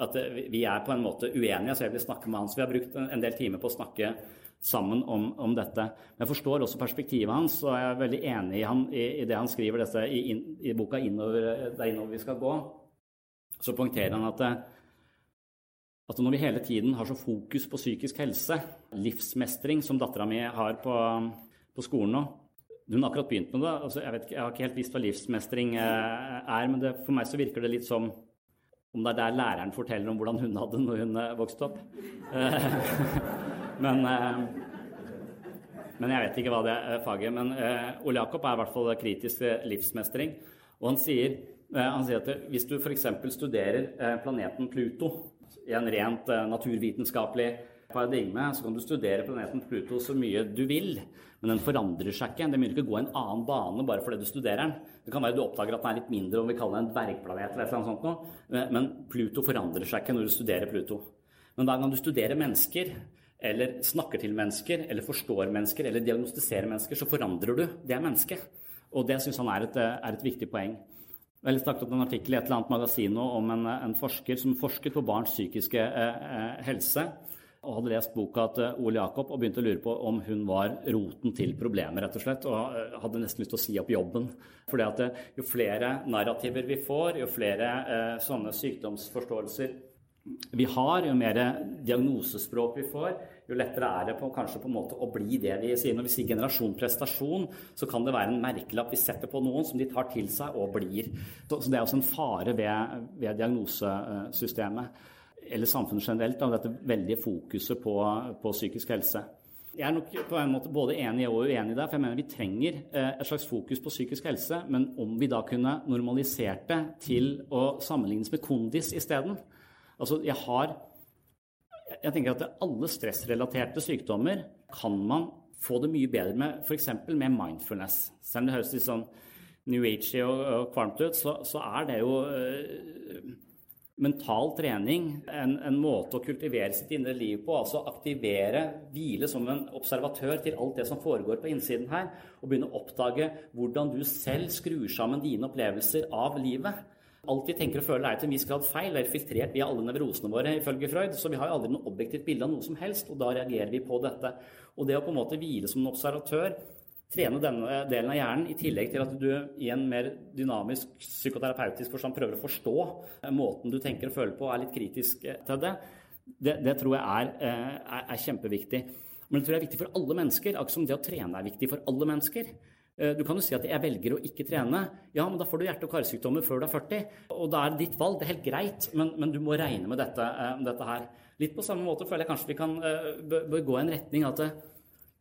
at vi er på en måte uenige. Så jeg vil snakke med han. Så vi har brukt en del timer på å snakke sammen om, om dette. Men jeg forstår også perspektivet hans, og jeg er veldig enig i, han, i, i det han skriver dette, i, i, boka innover, 'Det er innover vi skal gå'. Så poengterer han at at når vi hele tiden har så fokus på psykisk helse, livsmestring, som dattera mi har på, på, skolen nå Hun har akkurat begynt med det. Altså, jeg, ikke, jeg, har ikke helt visst hva livsmestring eh, er, men det, for meg så virker det litt som om det er der læreren forteller om hvordan hun hadde når hun eh, vokste opp. Eh, (laughs) men, men jeg vet ikke hva det er faget. Men Ole Jakob er i hvert fall kritisk til livsmestring. Og han sier, han sier at hvis du f.eks. studerer planeten Pluto en rent uh, naturvitenskapelig paradigme, så kan du studere planeten Pluto så mye du vil, men den forandrer seg ikke. Den begynner ikke gå en annen bane bare fordi du studerer den. Det kan være du oppdager at den er litt mindre, om vi kaller den en dvergplanet eller noe sånt noe. Men Pluto forandrer seg ikke når du studerer Pluto. Men hver gang du studerer mennesker, eller snakker til mennesker, eller forstår mennesker, eller diagnostiserer mennesker, så forandrer du det mennesket. Og det syns han er et, er et viktig poeng. Har snakket om en artikkel i et eller annet magasin om en, en, forsker som forsket på barns psykiske eh, eh, helse. Og hadde lest boka til eh, Ole Jakob og begynte å lure på om hun var roten til problemet. rett og slett, Og eh, hadde nesten lyst til å si opp jobben. Fordi at jo flere narrativer vi får, jo flere eh, sånne sykdomsforståelser vi har, jo mer diagnosespråk vi får, jo lettere er det på, kanskje på en måte å bli det vi sier. Når vi sier generasjon prestasjon, så kan det være en merkelapp vi setter på noen som de tar til seg og blir. Så, det er også en fare ved, ved diagnosesystemet, eller samfunnet generelt, av dette veldige fokuset på, på, psykisk helse. Jeg er nok på en måte både enig og uenig der, for jeg mener vi trenger eh, et slags fokus på psykisk helse, men om vi da kunne normalisert det til å sammenlignes med kondis isteden, Altså, jeg har Jeg tenker at alle stressrelaterte sykdommer kan man få det mye bedre med, f.eks. med mindfulness. Selv om det høres litt sånn New Age og, og kvalmt ut, så, så, er det jo øh, mental trening en, en, måte å kultivere sitt indre liv på. Altså aktivere, hvile som en observatør til alt det som foregår på innsiden her. Og begynne å oppdage hvordan du selv skrur sammen dine opplevelser av livet. Alt vi tenker og føler er til en viss grad feil, er filtrert via alle nevrosene våre, ifølge Freud. Så vi har jo aldri noe objektivt bilde av noe som helst, og da reagerer vi på dette. Og det å på en måte hvile som en observatør, trene denne delen av hjernen, i tillegg til at du i en mer dynamisk psykoterapeutisk forstand prøver å forstå måten du tenker og føler på, er litt kritisk til det, det, det tror jeg er, eh, er, er kjempeviktig. Men det tror jeg er viktig for alle mennesker, akkurat som det å trene er viktig for alle mennesker. Eh, du kan jo si at jeg velger å ikke trene. Ja, men da får du hjerte- og karsykdommer før du er 40. Og da er det ditt valg. Det er helt greit, men, men du må regne med dette, uh, dette, her. Litt på samme måte føler jeg kanskje vi kan uh, bør gå i en retning at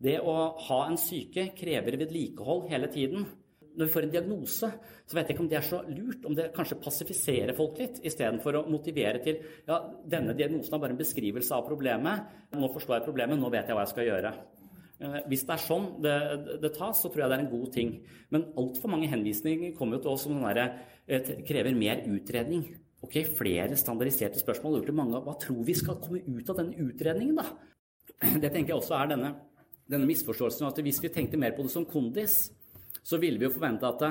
det å ha en syke krever vedlikehold hele tiden. Når vi får en diagnose, så vet jeg ikke om det er så lurt, om det kanskje passifiserer folk litt, istedenfor å motivere til ja, denne diagnosen er bare en beskrivelse av problemet. Nå forstår jeg problemet, nå vet jeg hva jeg skal gjøre. Eh, hvis det er sånn det, det, tas, så tror jeg det er en god ting. Men altfor mange henvisninger kommer jo til oss som sånn der, eh, krever mer utredning. Ok, Flere standardiserte spørsmål. Lurte mange, Hva tror vi skal komme ut av denne utredningen, da? (clears throat) Det tenker jeg også er denne, denne misforståelsen at hvis vi tenkte mer på det som kondis, så ville vi jo forvente at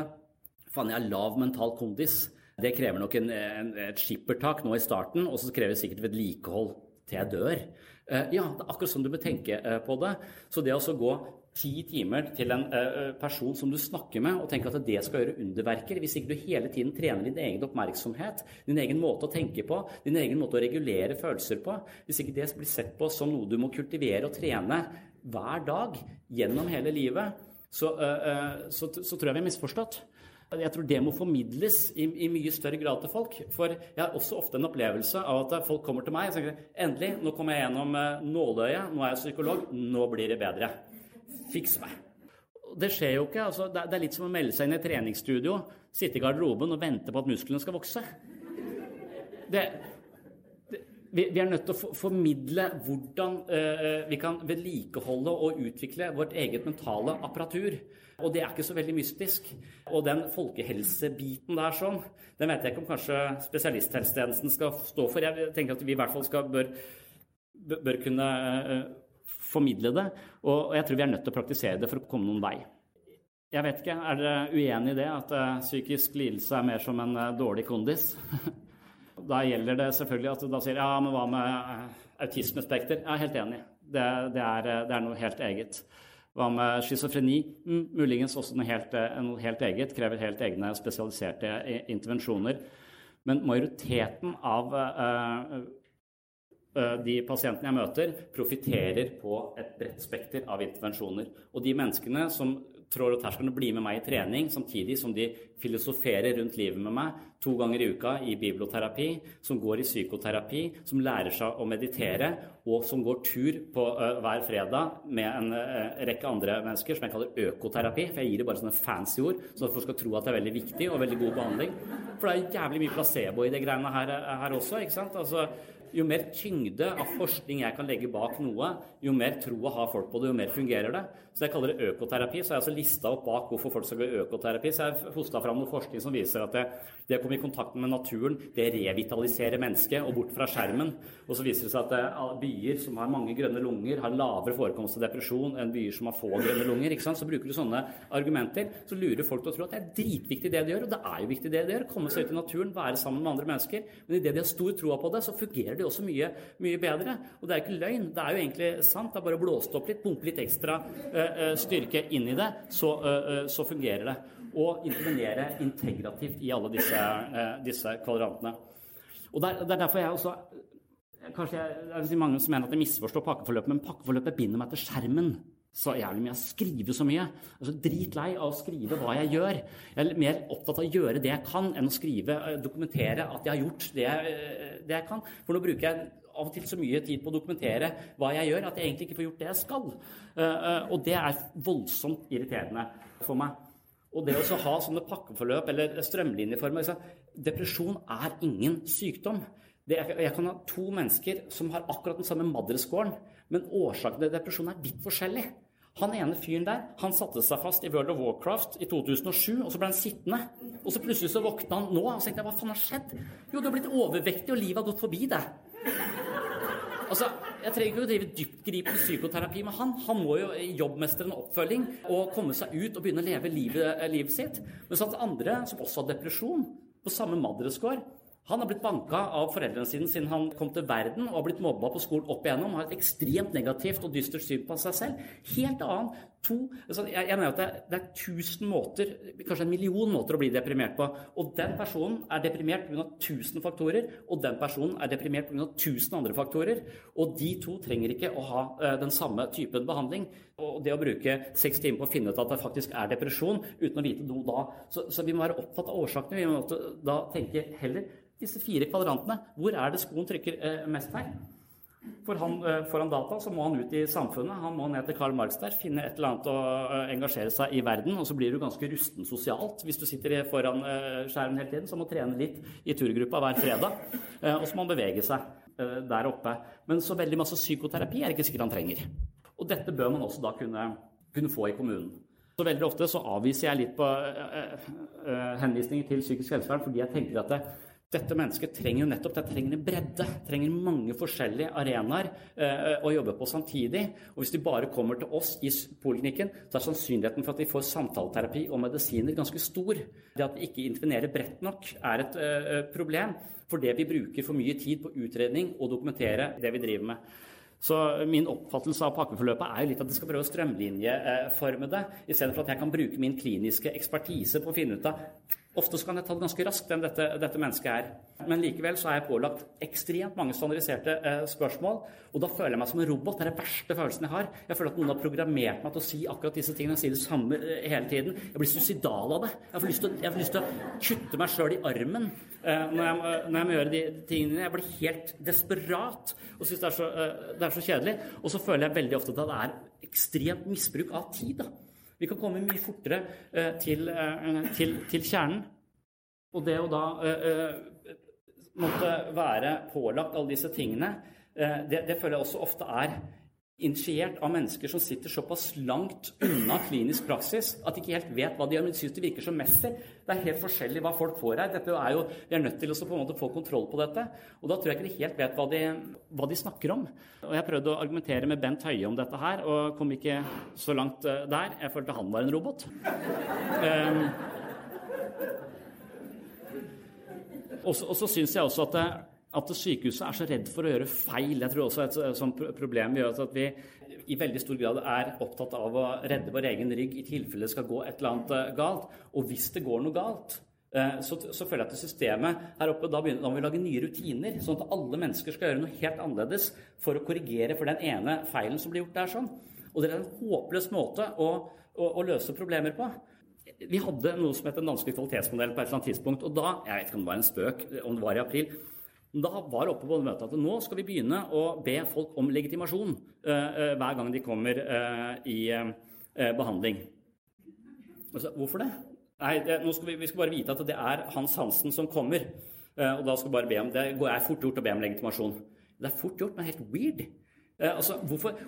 faen, jeg har lav mental kondis. Det krever nok en, en, et skippertak nå i starten, og så krever det sikkert vedlikehold til jeg dør. Eh, ja, det er akkurat sånn du bør tenke eh, på det. Så det å gå ti timer til en uh, person som du snakker med, og tenker at det skal gjøre underverker, hvis ikke du hele tiden trener din egen oppmerksomhet, din egen måte å tenke på, din egen måte å regulere følelser på, hvis ikke det blir sett på som noe du må kultivere og trene hver dag gjennom hele livet, så, så, så tror jeg vi har misforstått. Jeg tror det må formidles i, i, mye større grad til folk. For jeg har også ofte en opplevelse av at folk kommer til meg og sier endelig, nå kommer jeg gjennom nåløyet, nå er jeg psykolog, nå blir det bedre. Fiks meg. Det skjer jo ikke. Altså, det er litt som å melde seg inn i treningsstudio, sitte i garderoben og vente på at musklene skal vokse. Det, det, vi, vi, er nødt til å formidle hvordan uh, vi kan vedlikeholde og utvikle vårt eget mentale apparatur. Og det er ikke så veldig mystisk. Og den folkehelsebiten der sånn, den vet jeg ikke om kanskje spesialisthelsetjenesten skal stå for. Jeg tenker at vi i hvert fall skal, bør, bør kunne uh, formidle det. Og jeg tror vi er nødt til å praktisere det for å komme noen vei. Jeg vet ikke, Er dere uenig i det, at uh, psykisk lidelse er mer som en uh, dårlig kondis? (laughs) da gjelder det selvfølgelig at du da sier ja, men hva med autismespekter? Jeg er helt enig. Det, det, er, det, er, noe helt eget. Hva med schizofreni? Mm, muligens også noe helt, noe helt, eget. Krever helt egne spesialiserte intervensjoner. Men majoriteten av Eh, de pasientene jeg møter, profitterer på et bredt spekter av intervensjoner. Og de menneskene som trår her terskelen å bli med meg i trening, samtidig som de filosoferer rundt livet med meg to ganger i uka i biblioterapi, som går i psykoterapi, som lærer seg å meditere, og som går tur på uh, hver fredag med en uh, rekke andre mennesker, som jeg kaller økoterapi. For jeg gir det bare sånne fancy ord, så folk skal tro at det er veldig viktig og veldig god behandling. For det er jævlig mye placebo i de greiene her, her også. ikke sant? Altså, jo mer tyngde av forskning jeg kan legge bak noe, jo mer troa har folk på det, jo mer fungerer det. Så jeg kaller det økoterapi. Så jeg har altså lista opp bak hvorfor folk skal gå i økoterapi. Så jeg har hosta fram noe forskning som viser at det, det, å komme i kontakt med naturen, det revitaliserer mennesket og bort fra skjermen. Og så viser det seg at det, byer som har mange grønne lunger, har lavere forekomst av depresjon enn byer som har få grønne lunger. ikke sant? Så bruker du sånne argumenter, så lurer folk til å tro at det er dritviktig det de gjør. Og det er jo viktig det de gjør. Komme seg ut i naturen, være sammen med andre mennesker. Men idet de har stor troa på det, så fungerer det også mye, mye bedre. Og det er jo ikke løgn, det er jo egentlig sant. Det er bare å blåse opp litt, pumpe litt ekstra uh, styrke inn i det, så, uh, så, fungerer det. Og intervenere integrativt i alle disse, disse kvadrantene. Og det er, det er, derfor jeg også Kanskje jeg, det er mange som mener at jeg misforstår pakkeforløpet, men pakkeforløpet binder meg til skjermen så jævlig mye. Jeg skriver så mye. Jeg er så Dritlei av å skrive hva jeg gjør. Jeg er mer opptatt av å gjøre det jeg kan, enn å skrive, eh, dokumentere at jeg har gjort det eh, det jeg kan. For nå bruker jeg av og til så mye tid på å dokumentere hva jeg gjør, at jeg egentlig ikke får gjort det jeg skal. Eh, og det er voldsomt irriterende for meg. Og det å ha sånne pakkeforløp eller strømlinjeformer Depresjon er ingen sykdom. Det, jeg kan ha to mennesker som har akkurat den samme madrescores, men årsaken til depresjon er vidt forskjellig. Han ene fyren der han satte seg fast i World of Warcraft i 2007, og så ble han sittende. Og så plutselig så våkna han nå og så tenkte jeg, hva faen har skjedd? Jo, du har blitt overvektig, og livet har gått forbi deg. Altså, Jeg trenger ikke å drive dyptgripende psykoterapi med han. Han må jo jobbmestre en oppfølging og komme seg ut og begynne å leve livet, livet sitt. Men så andre som også har depresjon, på samme Madresgård, han har blitt banka av foreldrene sine siden han kom til verden og har blitt mobba på skolen opp igjennom. Har et ekstremt negativt og dystert syn på seg selv. Helt annen. To, altså jeg, jeg, mener at det er, det er, tusen måter, kanskje en million måter å bli deprimert på. Og den personen er deprimert pga. tusen faktorer, og den personen er deprimert pga. tusen andre faktorer. Og de to trenger ikke å ha uh, den samme typen behandling. Og det å bruke seks timer på å finne ut at det faktisk er depresjon, uten å vite noe da. Så, så vi må være opptatt av årsakene. Vi må da tenke heller disse fire kvadrantene. Hvor er det skoen trykker uh, mest her? For han, får han, data så må han ut i samfunnet. Han må ned til Karl Marx der, finne et eller annet å eh, engasjere seg i verden. Og så blir du ganske rusten sosialt hvis du sitter foran skjermen hele tiden. Så må trene litt i turgruppa hver fredag. Og så må han bevege seg der oppe. Men så veldig masse psykoterapi er det ikke sikkert han trenger. Og dette bør man også da kunne, kunne få i kommunen. Så Veldig ofte så avviser jeg litt på henvisninger til psykisk helsevern fordi jeg tenker at det, dette mennesket trenger jo nettopp det, trenger en bredde, trenger mange forskjellige arenaer eh, å jobbe på samtidig. Og hvis de bare kommer til oss i poliklinikken, så er sannsynligheten for at de får samtaleterapi og medisiner ganske stor. Det at de ikke intervenerer bredt nok, er et eh, problem. Fordi vi bruker for mye tid på utredning og dokumentere det vi driver med. Så min oppfattelse av pakkeforløpet er jo litt at de skal prøve å strømlinjeforme det, istedenfor at jeg kan bruke min kliniske ekspertise på å finne ut av Ofte så kan jeg ta det ganske raskt enn dette, dette, mennesket er. Men likevel så er jeg pålagt ekstremt mange standardiserte eh, spørsmål. Og da føler jeg meg som en robot. Det er den verste følelsen jeg har. Jeg føler at noen har programmert meg til å si akkurat disse tingene. Jeg sier det samme eh, hele tiden. Jeg blir suicidal av det. Jeg får lyst til, får lyst til å kutte meg sjøl i armen eh, når, jeg, når, jeg, må gjøre de tingene. Jeg blir helt desperat og syns det, eh, det, er så kjedelig. Og så føler jeg veldig ofte at det er ekstremt misbruk av tid. da. Vi kan komme mye fortere eh, til, eh, til, til, kjernen. Og det å da eh, måtte være pålagt alle disse tingene, det, det føler jeg også ofte er initiert av mennesker som sitter såpass langt unna klinisk praksis at de ikke helt vet hva de gjør, men de syns det virker som messig. Det er helt forskjellig hva folk får her. Er jo, Vi er nødt til å på en måte få kontroll på dette. Og da tror jeg ikke de helt vet hva de, hva de snakker om. Og Jeg prøvde å argumentere med Bent Høie om dette her, og kom ikke så langt eh, der. Jeg følte han var en robot. Um, og så syns jeg også at det, at sykehuset er så redd for å gjøre feil. Jeg tror også et sånt problem gjør at vi i veldig stor grad er opptatt av å redde vår egen rygg i tilfelle det skal gå et eller annet eh, galt. Og hvis det går noe galt, eh, så, så føler jeg at systemet her oppe da, begynner, da må vi lage nye rutiner, sånn at alle mennesker skal gjøre noe helt annerledes for å korrigere for den ene feilen som blir gjort der. sånn. Og det er en håpløs måte å, å, å løse problemer på. Vi hadde noe som het den danske kvalitetsmodellen på et eller annet tidspunkt. og da, Jeg vet ikke om det var en spøk, om det var i april, da var det oppe på møtet at nå skal vi begynne å be folk om legitimasjon uh, hver gang de kommer uh, i behandling. Altså, hvorfor det? Nei, det, skal vi, vi, skal bare vite at det er Hans Hansen som kommer. og da skal vi bare be om, Det er fort gjort å be om legitimasjon. Det er fort gjort, men helt weird. Eh, altså?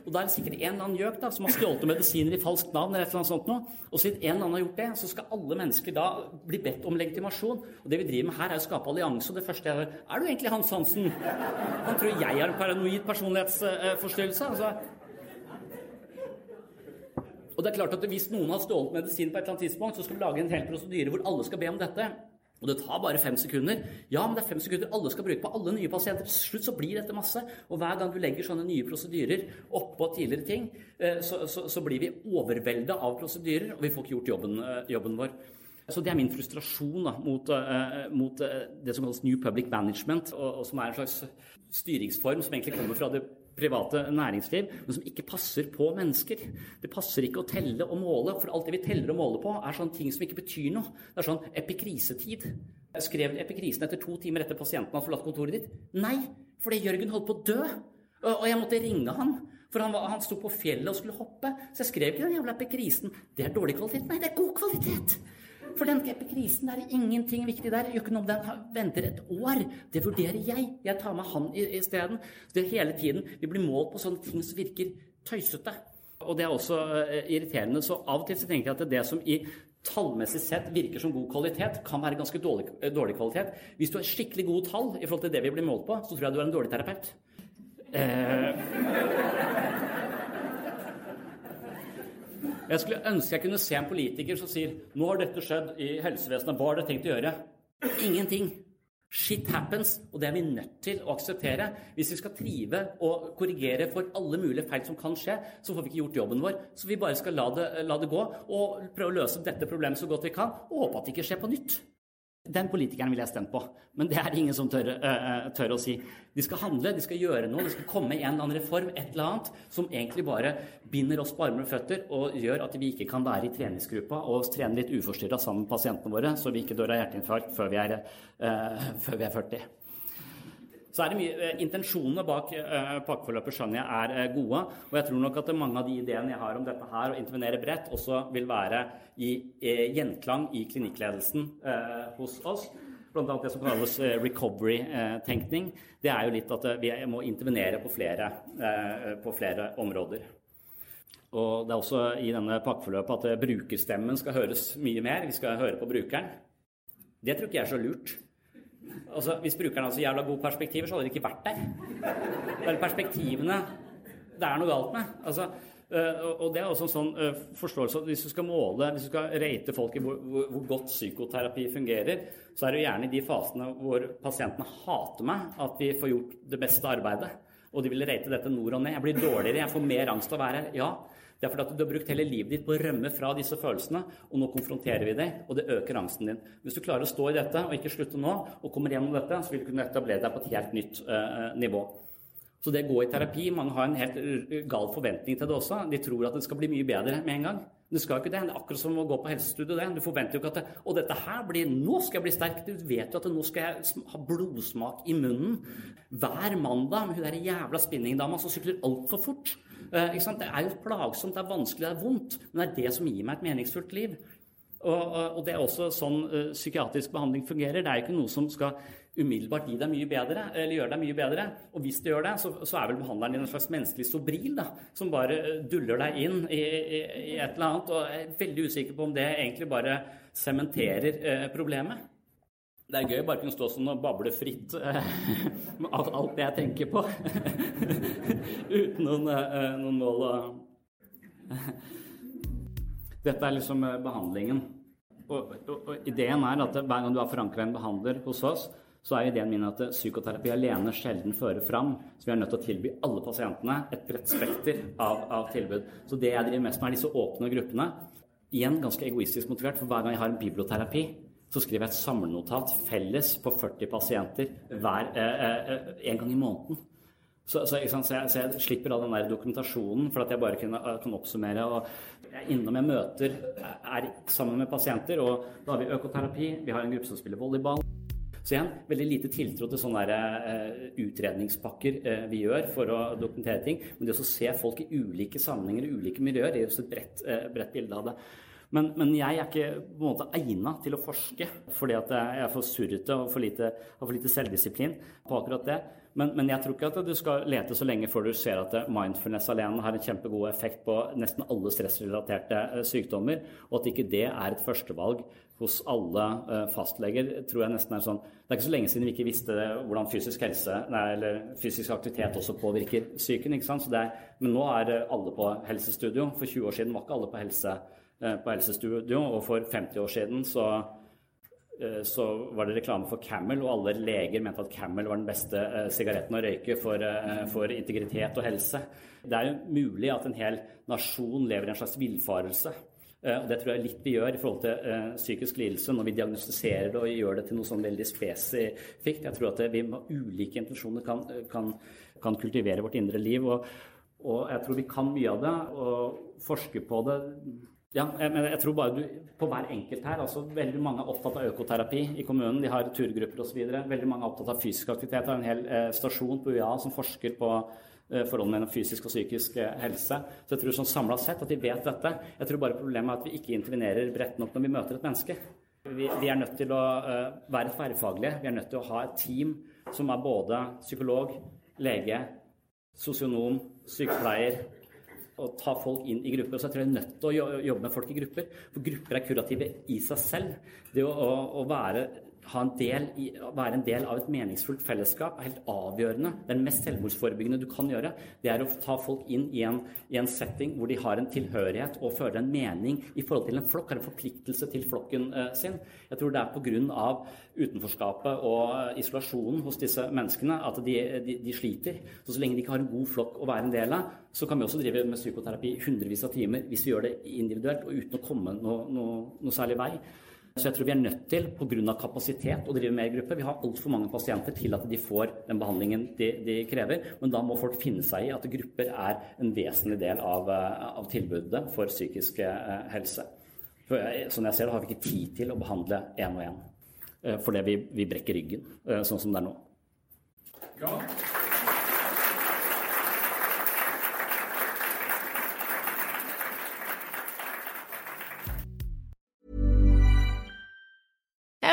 Og Da er det sikkert en eller annen gjøk da, som har stjålet medisiner i falskt navn. eller et eller annet sånt nå. Og siden en eller annen har gjort det, så skal alle mennesker da bli bedt om legitimasjon. Og det vi driver med her, er å skape allianse. Og det første jeg hører, er du egentlig Hans Hansen? Han tror jeg har en paranoid personlighetsforstyrrelse. altså. Og det er klart at Hvis noen har stjålet medisin, på et eller annet tidspunkt, så skal vi lage en hel prosedyre hvor alle skal be om dette. Og det tar bare fem sekunder. Ja, men det er fem sekunder alle skal bruke på alle nye pasienter. Til slutt så blir dette masse. Og hver gang du legger sånne nye prosedyrer oppå tidligere ting, eh, så, så, så blir vi overvelda av prosedyrer, og vi får ikke gjort jobben, eh, jobben vår. Så Det er min frustrasjon da, mot, uh, mot det som kalles New Public Management, og, og, som er en slags styringsform som egentlig kommer fra det private næringsliv, men som ikke passer på mennesker. Det passer ikke å telle og måle, for alt det vi teller og måler på, er sånne ting som ikke betyr noe. Det er sånn epikrisetid. Skrev epikrisen etter to timer etter pasienten hadde forlatt kontoret ditt? Nei, fordi Jørgen holdt på å dø. Og jeg måtte ringe han, for han, var, han sto på fjellet og skulle hoppe. Så jeg skrev ikke den jævla epikrisen. Det er dårlig kvalitet. Nei, det er god kvalitet! For den epikrisen er ingenting viktig der. Gjør ikke noe om den venter et år. Det vurderer jeg. Jeg tar med han isteden. Det er hele tiden vi blir målt på sånne ting som virker tøysete. Og det er også uh, irriterende. Så av og til så tenker jeg at det som i tallmessig sett virker som god kvalitet, kan være ganske dårlig, uh, dårlig kvalitet. Hvis du har skikkelig gode tall i forhold til det vi blir målt på, så tror jeg du er en dårlig terapeut. Uh, Jeg skulle ønske jeg kunne se en politiker som sier nå har dette skjedd i helsevesenet, hva har dere tenkt å gjøre? Ingenting. Shit happens, og det er vi nødt til å akseptere. Hvis vi skal trive og korrigere for alle mulige feil som kan skje, så får vi ikke gjort jobben vår. Så vi bare skal la det, la det gå og prøve å løse dette problemet så godt vi kan, og håpe at det ikke skjer på nytt. Den politikeren ville jeg stemt på, men det er ingen som tør, uh, tør, å si. De skal handle, de skal gjøre noe, det skal komme en eller annen reform, et eller annet, som egentlig bare binder oss på armer og føtter og gjør at vi ikke kan være i treningsgruppa og trene litt uforstyrra sammen med pasientene våre, så vi ikke dør av hjerteinfarkt før vi er, uh, før vi er 40 så er det mye, eh, Intensjonene bak eh, pakkeforløpet skjønner jeg er eh, gode. Og jeg tror nok at mange av de ideene jeg har om dette her, å intervenere bredt, også vil være i gjenklang i klinikkledelsen hos oss. Blant annet det som kalles recovery-tenkning. Det er jo litt at vi må intervenere på flere, på flere områder. Og det er også i denne pakkeforløpet at brukerstemmen skal høres mye mer. Vi skal høre på brukeren. Det tror ikke jeg er så lurt. Altså, Hvis brukeren hadde så jævla gode perspektiver, så hadde de ikke vært der. Det er perspektivene det er noe galt med. Altså, øh, og det er også en sånn øh, forståelse Hvis du skal måle, hvis du skal rate folk i hvor, hvor, godt psykoterapi fungerer, så er det jo gjerne i de fasene hvor pasientene hater meg, at vi får gjort det beste arbeidet. og de vil rate dette nord og ned. Jeg blir dårligere, jeg får mer angst av å være her. Ja, det er fordi at du har brukt hele livet ditt på å rømme fra disse følelsene, og nå konfronterer vi deg, og det øker angsten din. Hvis du klarer å stå i dette og ikke slutte nå, og kommer gjennom dette, så vil du kunne etablere deg på et helt nytt uh, nivå. Så det å gå i terapi Mange har en helt gal forventning til det også. De tror at det skal bli mye bedre med en gang. Det skal jo ikke det. Det er akkurat som å gå på helsestudio. det. Du forventer jo ikke at det, Og dette her blir Nå skal jeg bli sterk. Du vet jo at nå skal jeg ha blodsmak i munnen. Hver mandag med hun der jævla spinningdama som sykler altfor fort. Eh, det er jo plagsomt, det er vanskelig, det er vondt. Men det er det som gir meg et meningsfullt liv. Og, og, det er også sånn uh, psykiatrisk behandling fungerer. Det er jo ikke noe som skal umiddelbart gi deg mye bedre, eller gjøre deg mye bedre. Og hvis det gjør det, så, så er vel behandleren din en slags menneskelig sobril da, som bare eh, duller deg inn i, i, i, et eller annet. Og jeg er veldig usikker på om det egentlig bare sementerer eh, problemet. Det er gøy bare kunne stå sånn og bable fritt eh, (laughs) med alt, det jeg tenker på. (laughs) Uten noen, eh, noen mål og (laughs) Dette er liksom eh, behandlingen. Og, og, og, ideen er at hver gang du har forankra en behandler hos oss, så er ideen min at psykoterapi alene sjelden fører fram. Så vi er nødt til å tilby alle pasientene et bredt spekter av, av, tilbud. Så det jeg driver mest med, er disse åpne gruppene. Igjen ganske egoistisk motivert, for hver gang jeg har en biblioterapi, så skriver jeg et samlenotat felles på 40 pasienter hver, eh, eh, en gang i måneden. Så, så, så, jeg, så, jeg, slipper all den der dokumentasjonen for at jeg bare kan, kan oppsummere. og jeg Innom jeg møter, er sammen med pasienter. og Da har vi økoterapi, vi har en gruppe som spiller volleyball. Så igjen, veldig lite tiltro til sånne der, uh, utredningspakker vi gjør for å dokumentere ting. Men det å se folk i ulike sammenhenger i ulike miljøer, gir oss et bredt, bredt bilde av det. Men, men, jeg er ikke på en måte egna til å forske fordi at jeg er for surrete og for lite, har for lite selvdisiplin på akkurat det. Men, men, jeg tror ikke at du skal lete så lenge før du ser at mindfulness alene har en kjempegod effekt på nesten alle stressrelaterte sykdommer, og at ikke det er et førstevalg hos alle uh, fastleger tror jeg nesten er sånn Det er ikke så lenge siden vi ikke visste hvordan fysisk helse, nei, eller fysisk aktivitet også påvirker psyken. men nå er alle på helsestudio. For 20 år siden var ikke alle på, helse, på helsestudio. Og for 50 år siden så, uh, så var det reklame for Camel, og alle leger mente at Camel var den beste sigaretten å røyke for, for integritet og helse. Det er jo mulig at en hel nasjon lever i en slags villfarelse. Eh, Det tror jeg litt vi gjør i forhold til psykisk lidelse når vi diagnostiserer det og gjør det til noe sånn veldig spesifikt. Jeg tror at vi med ulike intensjoner kan, kan, kan kultivere vårt indre liv. Og, og, jeg tror vi kan mye av det og forske på det. Ja, men jeg tror bare du, på hver enkelt her, altså Veldig mange er opptatt av økoterapi i kommunen. De har turgrupper osv. Veldig mange er opptatt av fysisk aktivitet. Det er en hel eh, stasjon på UiA som forsker på Eh, forholdet mellom fysisk og psykisk eh, helse. Så jeg tror sånn samla sett at vi vet dette. Jeg tror bare problemet er at vi ikke intervenerer bredt nok når vi møter et menneske. Vi, vi er nødt til å uh, være tverrfaglige. Vi er nødt til å ha et team som er både psykolog, lege, sosionom, sykepleier, og ta folk inn i grupper. Og Så tror jeg er nødt til å jobbe med folk i grupper. For grupper er kurative i seg selv. Det å, å, å være i, være en del av et meningsfullt fellesskap er helt avgjørende. Er mest selvmordsforebyggende du kan gjøre. Det er å ta folk inn i en, i en, setting hvor de har en tilhørighet og føler en mening i forhold til en flokk, har en forpliktelse til flokken eh, sin. Jeg tror det er pga. utenforskapet og isolasjonen hos disse menneskene at de, de, de, sliter. Så så lenge de ikke har en god flokk å være en del av, så kan vi også drive med psykoterapi hundrevis av timer hvis vi gjør det individuelt og uten å komme noe, noe, noe særlig vei. Så jeg tror vi er nødt til, pga. kapasitet, å drive mer grupper. Vi har altfor mange pasienter til at de får den behandlingen de, de, krever. Men da må folk finne seg i at grupper er en vesentlig del av, eh, av tilbudet for psykisk eh, helse. For jeg, som jeg ser det, har vi ikke tid til å behandle én og én. Eh, fordi vi, vi brekker ryggen, sånn som det er nå. Ja.